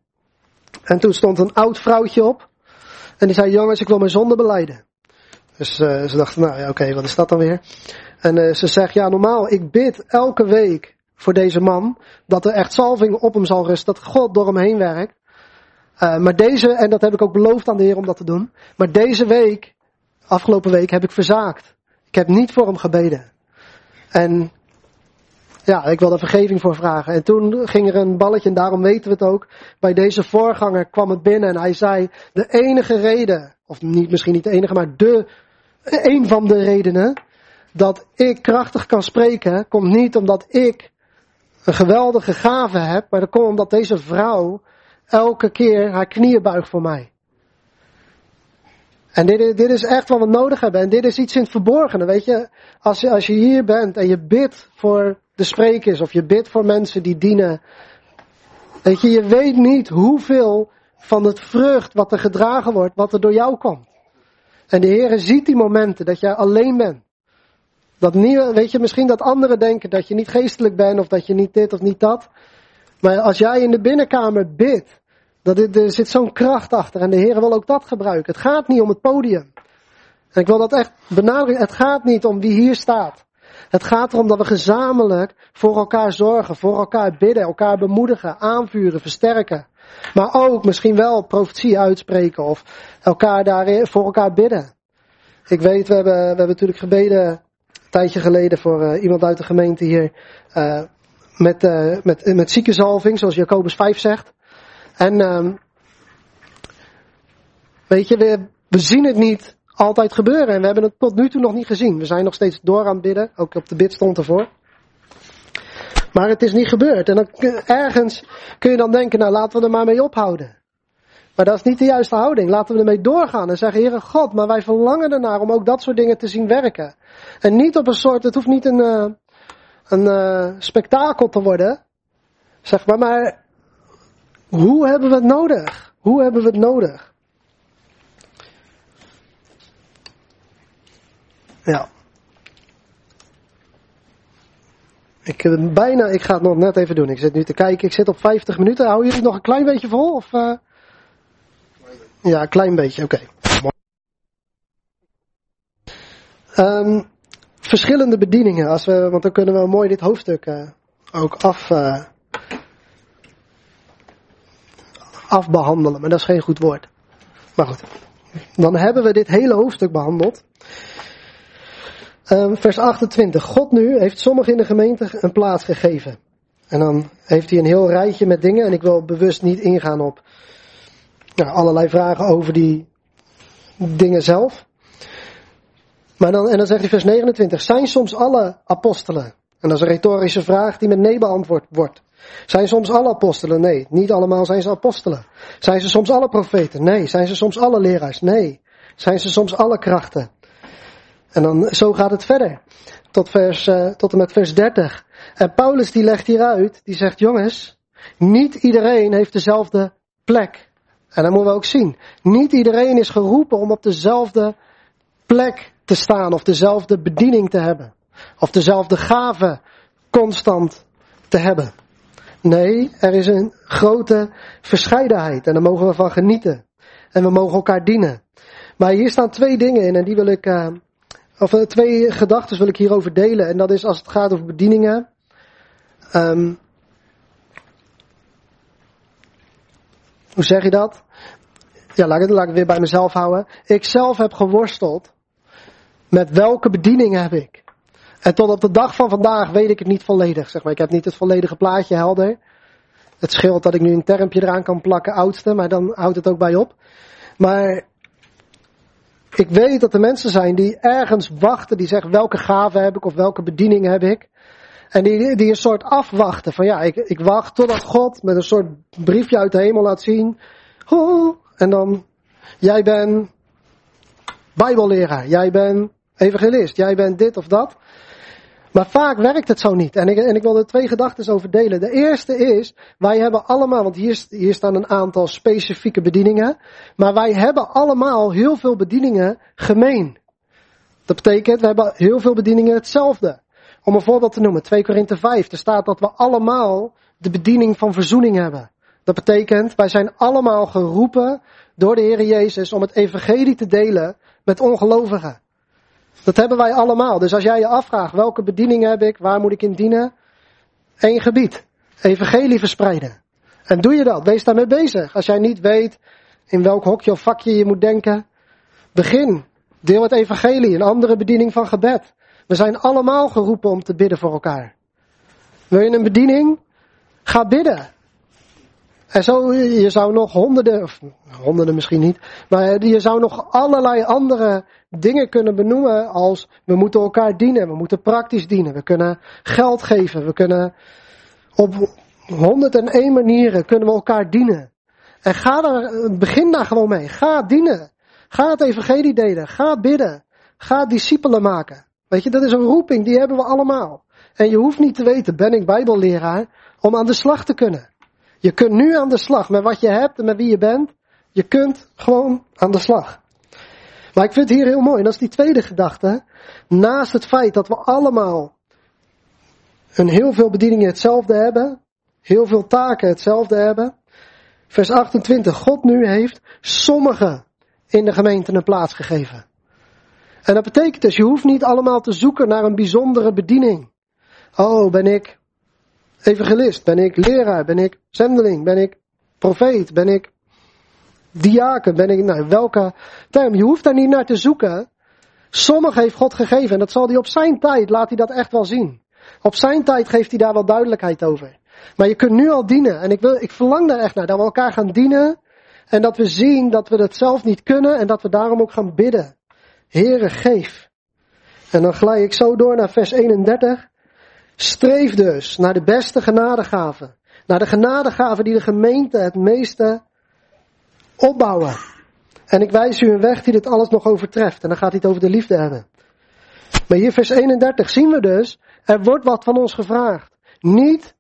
En toen stond een oud vrouwtje op. En die zei, jongens, ik wil mijn zonde beleiden. Dus uh, ze dachten, nou ja, oké, wat is dat dan weer? En uh, ze zegt, ja, normaal, ik bid elke week voor deze man. Dat er echt salving op hem zal rusten. Dat God door hem heen werkt. Maar deze, en dat heb ik ook beloofd aan de Heer om dat te doen. Maar deze week, afgelopen week, heb ik verzaakt. Ik heb niet voor hem gebeden. En ja, ik wil daar vergeving voor vragen. En toen ging er een balletje, en daarom weten we het ook. Bij deze voorganger kwam het binnen en hij zei, de enige reden, of niet, misschien niet de enige, maar de, een van de redenen, dat ik krachtig kan spreken, komt niet omdat ik een geweldige gave heb, maar dat komt omdat deze vrouw elke keer haar knieën buigt voor mij. En dit, dit is echt wat we nodig hebben. En dit is iets in het verborgene, weet je. Als je, als je hier bent en je bidt voor de sprekers of je bidt voor mensen die dienen. Weet je, je weet niet hoeveel van het vrucht wat er gedragen wordt, wat er door jou komt. En de Heer ziet die momenten dat jij alleen bent. Dat niet, weet je, misschien dat anderen denken dat je niet geestelijk bent of dat je niet dit of niet dat. Maar als jij in de binnenkamer bidt, dat er zit zo'n kracht achter en de Heer wil ook dat gebruiken. Het gaat niet om het podium. En ik wil dat echt benadrukken. Het gaat niet om wie hier staat. Het gaat erom dat we gezamenlijk voor elkaar zorgen, voor elkaar bidden, elkaar bemoedigen, aanvuren, versterken. Maar ook misschien wel profetie uitspreken of elkaar daar voor elkaar bidden. Ik weet, we hebben, we hebben natuurlijk gebeden een tijdje geleden voor uh, iemand uit de gemeente hier. Uh, met, uh, met, met ziekenzalving, zoals Jacobus 5 zegt. En um, weet je, we zien het niet altijd gebeuren. En we hebben het tot nu toe nog niet gezien. We zijn nog steeds door aan het bidden. Ook op de bid stond ervoor. Maar het is niet gebeurd. En dan, ergens kun je dan denken, nou laten we er maar mee ophouden. Maar dat is niet de juiste houding. Laten we ermee doorgaan en zeggen, Heere God, maar wij verlangen ernaar om ook dat soort dingen te zien werken. En niet op een soort, het hoeft niet een, uh, een uh, spektakel te worden. Zeg maar, maar hoe hebben we het nodig? Hoe hebben we het nodig? Ja. Ik, eh, bijna, ik ga het nog net even doen. Ik zit nu te kijken, ik zit op 50 minuten. Hou jullie nog een klein beetje vol? Of, uh... Ja, een klein beetje, oké. Ehm, verschillende bedieningen, als we, want dan kunnen we mooi dit hoofdstuk uh, ook af, uh, afbehandelen, maar dat is geen goed woord. Maar goed, dan hebben we dit hele hoofdstuk behandeld. Um, vers 28. God nu heeft sommigen in de gemeente een plaats gegeven. En dan heeft hij een heel rijtje met dingen. En ik wil bewust niet ingaan op nou, allerlei vragen over die dingen zelf. Maar dan, en dan zegt hij vers 29. Zijn soms alle apostelen? En dat is een retorische vraag die met nee beantwoord wordt. Zijn soms alle apostelen? Nee, niet allemaal zijn ze apostelen. Zijn ze soms alle profeten? Nee. Zijn ze soms alle leraars? Nee. Zijn ze soms alle krachten? En dan, zo gaat het verder. Tot, vers, uh, tot en met vers 30. En Paulus die legt hier uit, die zegt, jongens, niet iedereen heeft dezelfde plek. En dat moeten we ook zien. Niet iedereen is geroepen om op dezelfde plek te staan of dezelfde bediening te hebben. Of dezelfde gave constant te hebben. Nee, er is een grote verscheidenheid en daar mogen we van genieten. En we mogen elkaar dienen. Maar hier staan twee dingen in en die wil ik, uh, of uh, twee gedachten wil ik hierover delen. En dat is als het gaat over bedieningen. Um, hoe zeg je dat? Ja, laat ik, ik weer bij mezelf houden. Ik zelf heb geworsteld met welke bedieningen heb ik. En tot op de dag van vandaag weet ik het niet volledig. Zeg maar. Ik heb niet het volledige plaatje helder. Het scheelt dat ik nu een termpje eraan kan plakken, oudste, maar dan houdt het ook bij op. Maar ik weet dat er mensen zijn die ergens wachten, die zeggen welke gave heb ik of welke bediening heb ik. En die, die een soort afwachten van ja, ik, ik wacht totdat God met een soort briefje uit de hemel laat zien. Oh, en dan, jij bent bijbelleraar, jij bent evangelist, jij bent dit of dat. Maar vaak werkt het zo niet. En ik, en ik wil er twee gedachten over delen. De eerste is, wij hebben allemaal, want hier, hier staan een aantal specifieke bedieningen. Maar wij hebben allemaal heel veel bedieningen gemeen. Dat betekent, we hebben heel veel bedieningen hetzelfde. Om een voorbeeld te noemen, 2 Korinthe 5. Er staat dat we allemaal de bediening van verzoening hebben. Dat betekent, wij zijn allemaal geroepen door de Heer Jezus om het evangelie te delen met ongelovigen. Dat hebben wij allemaal. Dus als jij je afvraagt, welke bediening heb ik, waar moet ik in dienen? Eén gebied. Evangelie verspreiden. En doe je dat, wees daarmee bezig. Als jij niet weet in welk hokje of vakje je moet denken, begin. Deel het evangelie, een andere bediening van gebed. We zijn allemaal geroepen om te bidden voor elkaar. Wil je een bediening? Ga bidden. En zo, je zou nog honderden, of honderden misschien niet, maar je zou nog allerlei andere dingen kunnen benoemen als we moeten elkaar dienen, we moeten praktisch dienen, we kunnen geld geven, we kunnen op 101 manieren kunnen we elkaar dienen. En ga daar, begin daar gewoon mee. Ga dienen. Ga het evangelie delen. Ga bidden. Ga discipelen maken. Weet je, dat is een roeping, die hebben we allemaal. En je hoeft niet te weten, ben ik bijbelleraar, om aan de slag te kunnen. Je kunt nu aan de slag met wat je hebt en met wie je bent. Je kunt gewoon aan de slag. Maar ik vind het hier heel mooi. En dat is die tweede gedachte. Naast het feit dat we allemaal een heel veel bedieningen hetzelfde hebben. Heel veel taken hetzelfde hebben. Vers 28. God nu heeft sommigen in de gemeente een plaats gegeven. En dat betekent dus, je hoeft niet allemaal te zoeken naar een bijzondere bediening. Oh, ben ik evangelist? Ben ik leraar? Ben ik zendeling? Ben ik profeet? Ben ik diaken? Ben ik, nou, welke term? Je hoeft daar niet naar te zoeken. Sommige heeft God gegeven en dat zal hij op zijn tijd, laat hij dat echt wel zien. Op zijn tijd geeft hij daar wel duidelijkheid over. Maar je kunt nu al dienen en ik, wil, ik verlang daar echt naar, dat we elkaar gaan dienen en dat we zien dat we het zelf niet kunnen en dat we daarom ook gaan bidden. Heere, geef. En dan glij ik zo door naar vers 31. Streef dus naar de beste genadegaven. Naar de genadegaven die de gemeente het meeste opbouwen. En ik wijs u een weg die dit alles nog overtreft. En dan gaat het over de liefde hebben. Maar hier vers 31 zien we dus, er wordt wat van ons gevraagd. Niet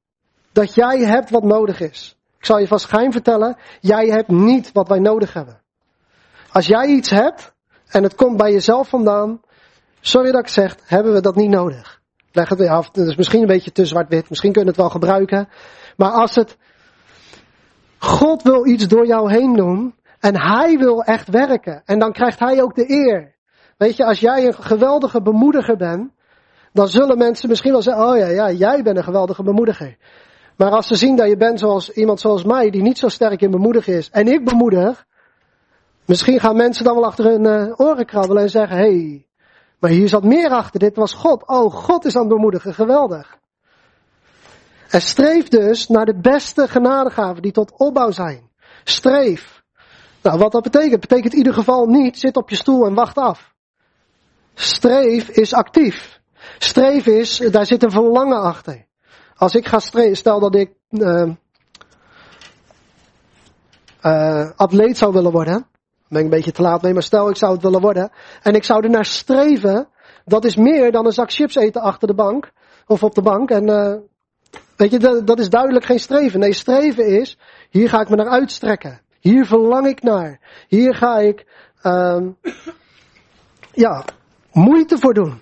dat jij hebt wat nodig is. Ik zal je vast geheim vertellen, jij hebt niet wat wij nodig hebben. Als jij iets hebt en het komt bij jezelf vandaan, sorry dat ik zeg, hebben we dat niet nodig. Leg het af. Het is misschien een beetje te zwart-wit. Misschien kun je het wel gebruiken. Maar als het. God wil iets door jou heen doen. En hij wil echt werken. En dan krijgt hij ook de eer. Weet je, als jij een geweldige bemoediger bent, dan zullen mensen misschien wel zeggen, oh ja, ja, jij bent een geweldige bemoediger. Maar als ze zien dat je bent zoals iemand zoals mij, die niet zo sterk in bemoedigen is, en ik bemoedig, misschien gaan mensen dan wel achter hun uh, oren krabbelen en zeggen, hey, maar hier zat meer achter, dit was God. Oh, God is aan het geweldig. En streef dus naar de beste genadegaven die tot opbouw zijn. Streef. Nou, wat dat betekent? Betekent in ieder geval niet, zit op je stoel en wacht af. Streef is actief. Streef is, daar zit een verlangen achter. Als ik ga streven, stel dat ik uh, uh, atleet zou willen worden. Ben ik een beetje te laat mee, maar stel ik zou het willen worden. En ik zou er naar streven. Dat is meer dan een zak chips eten achter de bank. Of op de bank. En uh, weet je, dat, dat, is duidelijk geen streven. Nee, streven is, hier ga ik me naar uitstrekken. Hier verlang ik naar. Hier ga ik, um, ja, moeite voor doen.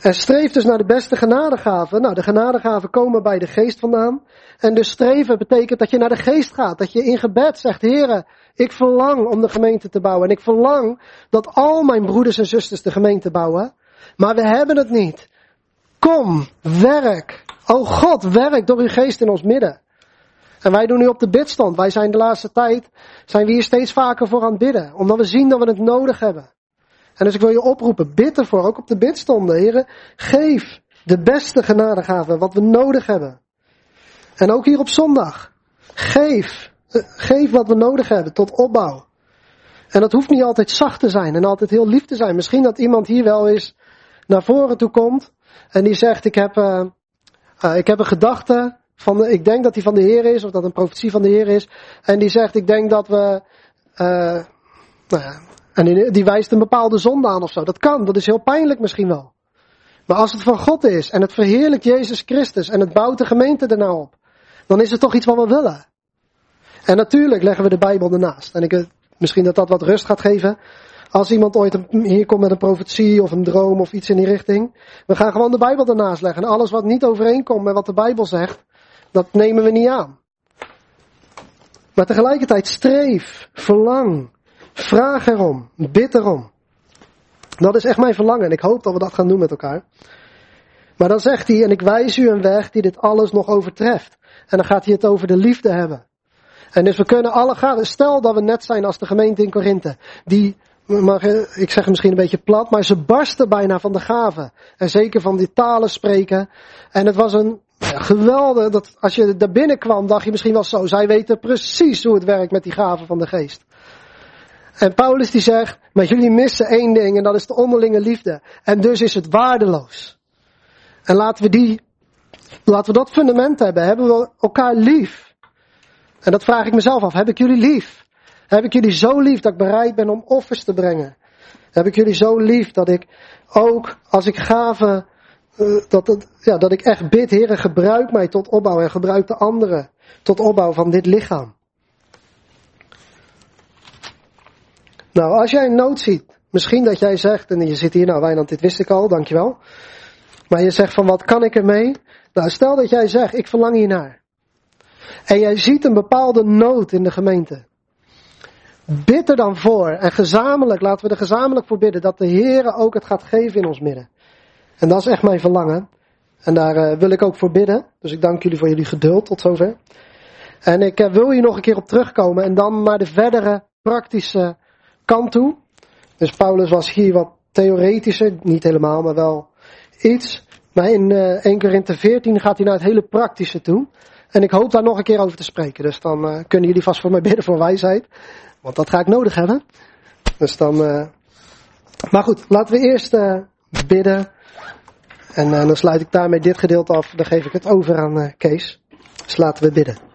En streef dus naar de beste genadegaven. Nou, de genadegaven komen bij de geest vandaan. En dus streven betekent dat je naar de geest gaat. Dat je in gebed zegt, heren, ik verlang om de gemeente te bouwen. En ik verlang dat al mijn broeders en zusters de gemeente bouwen. Maar we hebben het niet. Kom, werk. O God, werk door uw geest in ons midden. En wij doen nu op de bidstand. Wij zijn de laatste tijd, zijn we hier steeds vaker voor aan het bidden. Omdat we zien dat we het nodig hebben. En dus ik wil je oproepen, bid ervoor, ook op de bidstonden. Heren, geef de beste genadegaven, wat we nodig hebben. En ook hier op zondag. Geef, eh, geef wat we nodig hebben tot opbouw. En dat hoeft niet altijd zacht te zijn en altijd heel lief te zijn. Misschien dat iemand hier wel eens naar voren toe komt en die zegt, ik heb, uh, uh, ik heb een gedachte van, ik denk dat die van de Heer is, of dat een profetie van de Heer is. En die zegt, ik denk dat we, nou ja, en die wijst een bepaalde zonde aan of zo. Dat kan, dat is heel pijnlijk misschien wel. Maar als het van God is en het verheerlijkt Jezus Christus en het bouwt de gemeente erna op, dan is het toch iets wat we willen. En natuurlijk leggen we de Bijbel ernaast. En ik, eh, misschien dat dat wat rust gaat geven. Als iemand ooit hier komt met een profetie of een droom of iets in die richting. We gaan gewoon de Bijbel ernaast leggen. En alles wat niet overeenkomt met wat de Bijbel zegt, dat nemen we niet aan. Maar tegelijkertijd streef, verlang, Vraag erom. Bid erom. Dat is echt mijn verlangen en ik hoop dat we dat gaan doen met elkaar. Maar dan zegt hij, en ik wijs u een weg die dit alles nog overtreft. En dan gaat hij het over de liefde hebben. En dus we kunnen alle gaan. Stel dat we net zijn als de gemeente in Korinthe. Die, mag, ik zeg misschien een beetje plat, maar ze barsten bijna van de gaven. En zeker van die talen spreken. En het was een ja, geweldig, dat als je daar binnenkwam dacht je misschien wel zo. Zij weten precies hoe het werkt met die gaven van de geest. En Paulus die zegt, maar jullie missen één ding en dat is de onderlinge liefde. En dus is het waardeloos. En laten we die, laten we dat fundament hebben. Hebben we elkaar lief? En dat vraag ik mezelf af. Heb ik jullie lief? Heb ik jullie zo lief dat ik bereid ben om offers te brengen? Heb ik jullie zo lief dat ik ook als ik gaven, uh, dat, ja, dat ik echt bid, heren, gebruik mij tot opbouw en gebruik de anderen tot opbouw van dit lichaam. Nou, als jij een nood ziet, misschien dat jij zegt, en je zit hier, nou Wijnand, dit wist ik al, dankjewel. Maar je zegt van, wat kan ik ermee? Nou, stel dat jij zegt, ik verlang hiernaar. En jij ziet een bepaalde nood in de gemeente. Bid er dan voor. En gezamenlijk, laten we er gezamenlijk voor bidden, dat de Heer ook het gaat geven in ons midden. En dat is echt mijn verlangen. En daar uh, wil ik ook voor bidden. Dus ik dank jullie voor jullie geduld tot zover. En ik uh, wil hier nog een keer op terugkomen en dan naar de verdere praktische kant toe. Dus Paulus was hier wat theoretischer, niet helemaal, maar wel iets. Maar in uh, eh, 1 Korinthe 14 gaat hij naar het hele praktische toe. En ik hoop daar nog een keer over te spreken. Dus dan uh, kunnen jullie vast voor mij bidden voor wijsheid. Want dat ga ik nodig hebben. Dus dan. Uh... Maar goed, laten we eerst bidden. En dan sluit ik daarmee dit gedeelte af. Dan geef ik het over aan Kees. Dus laten we bidden.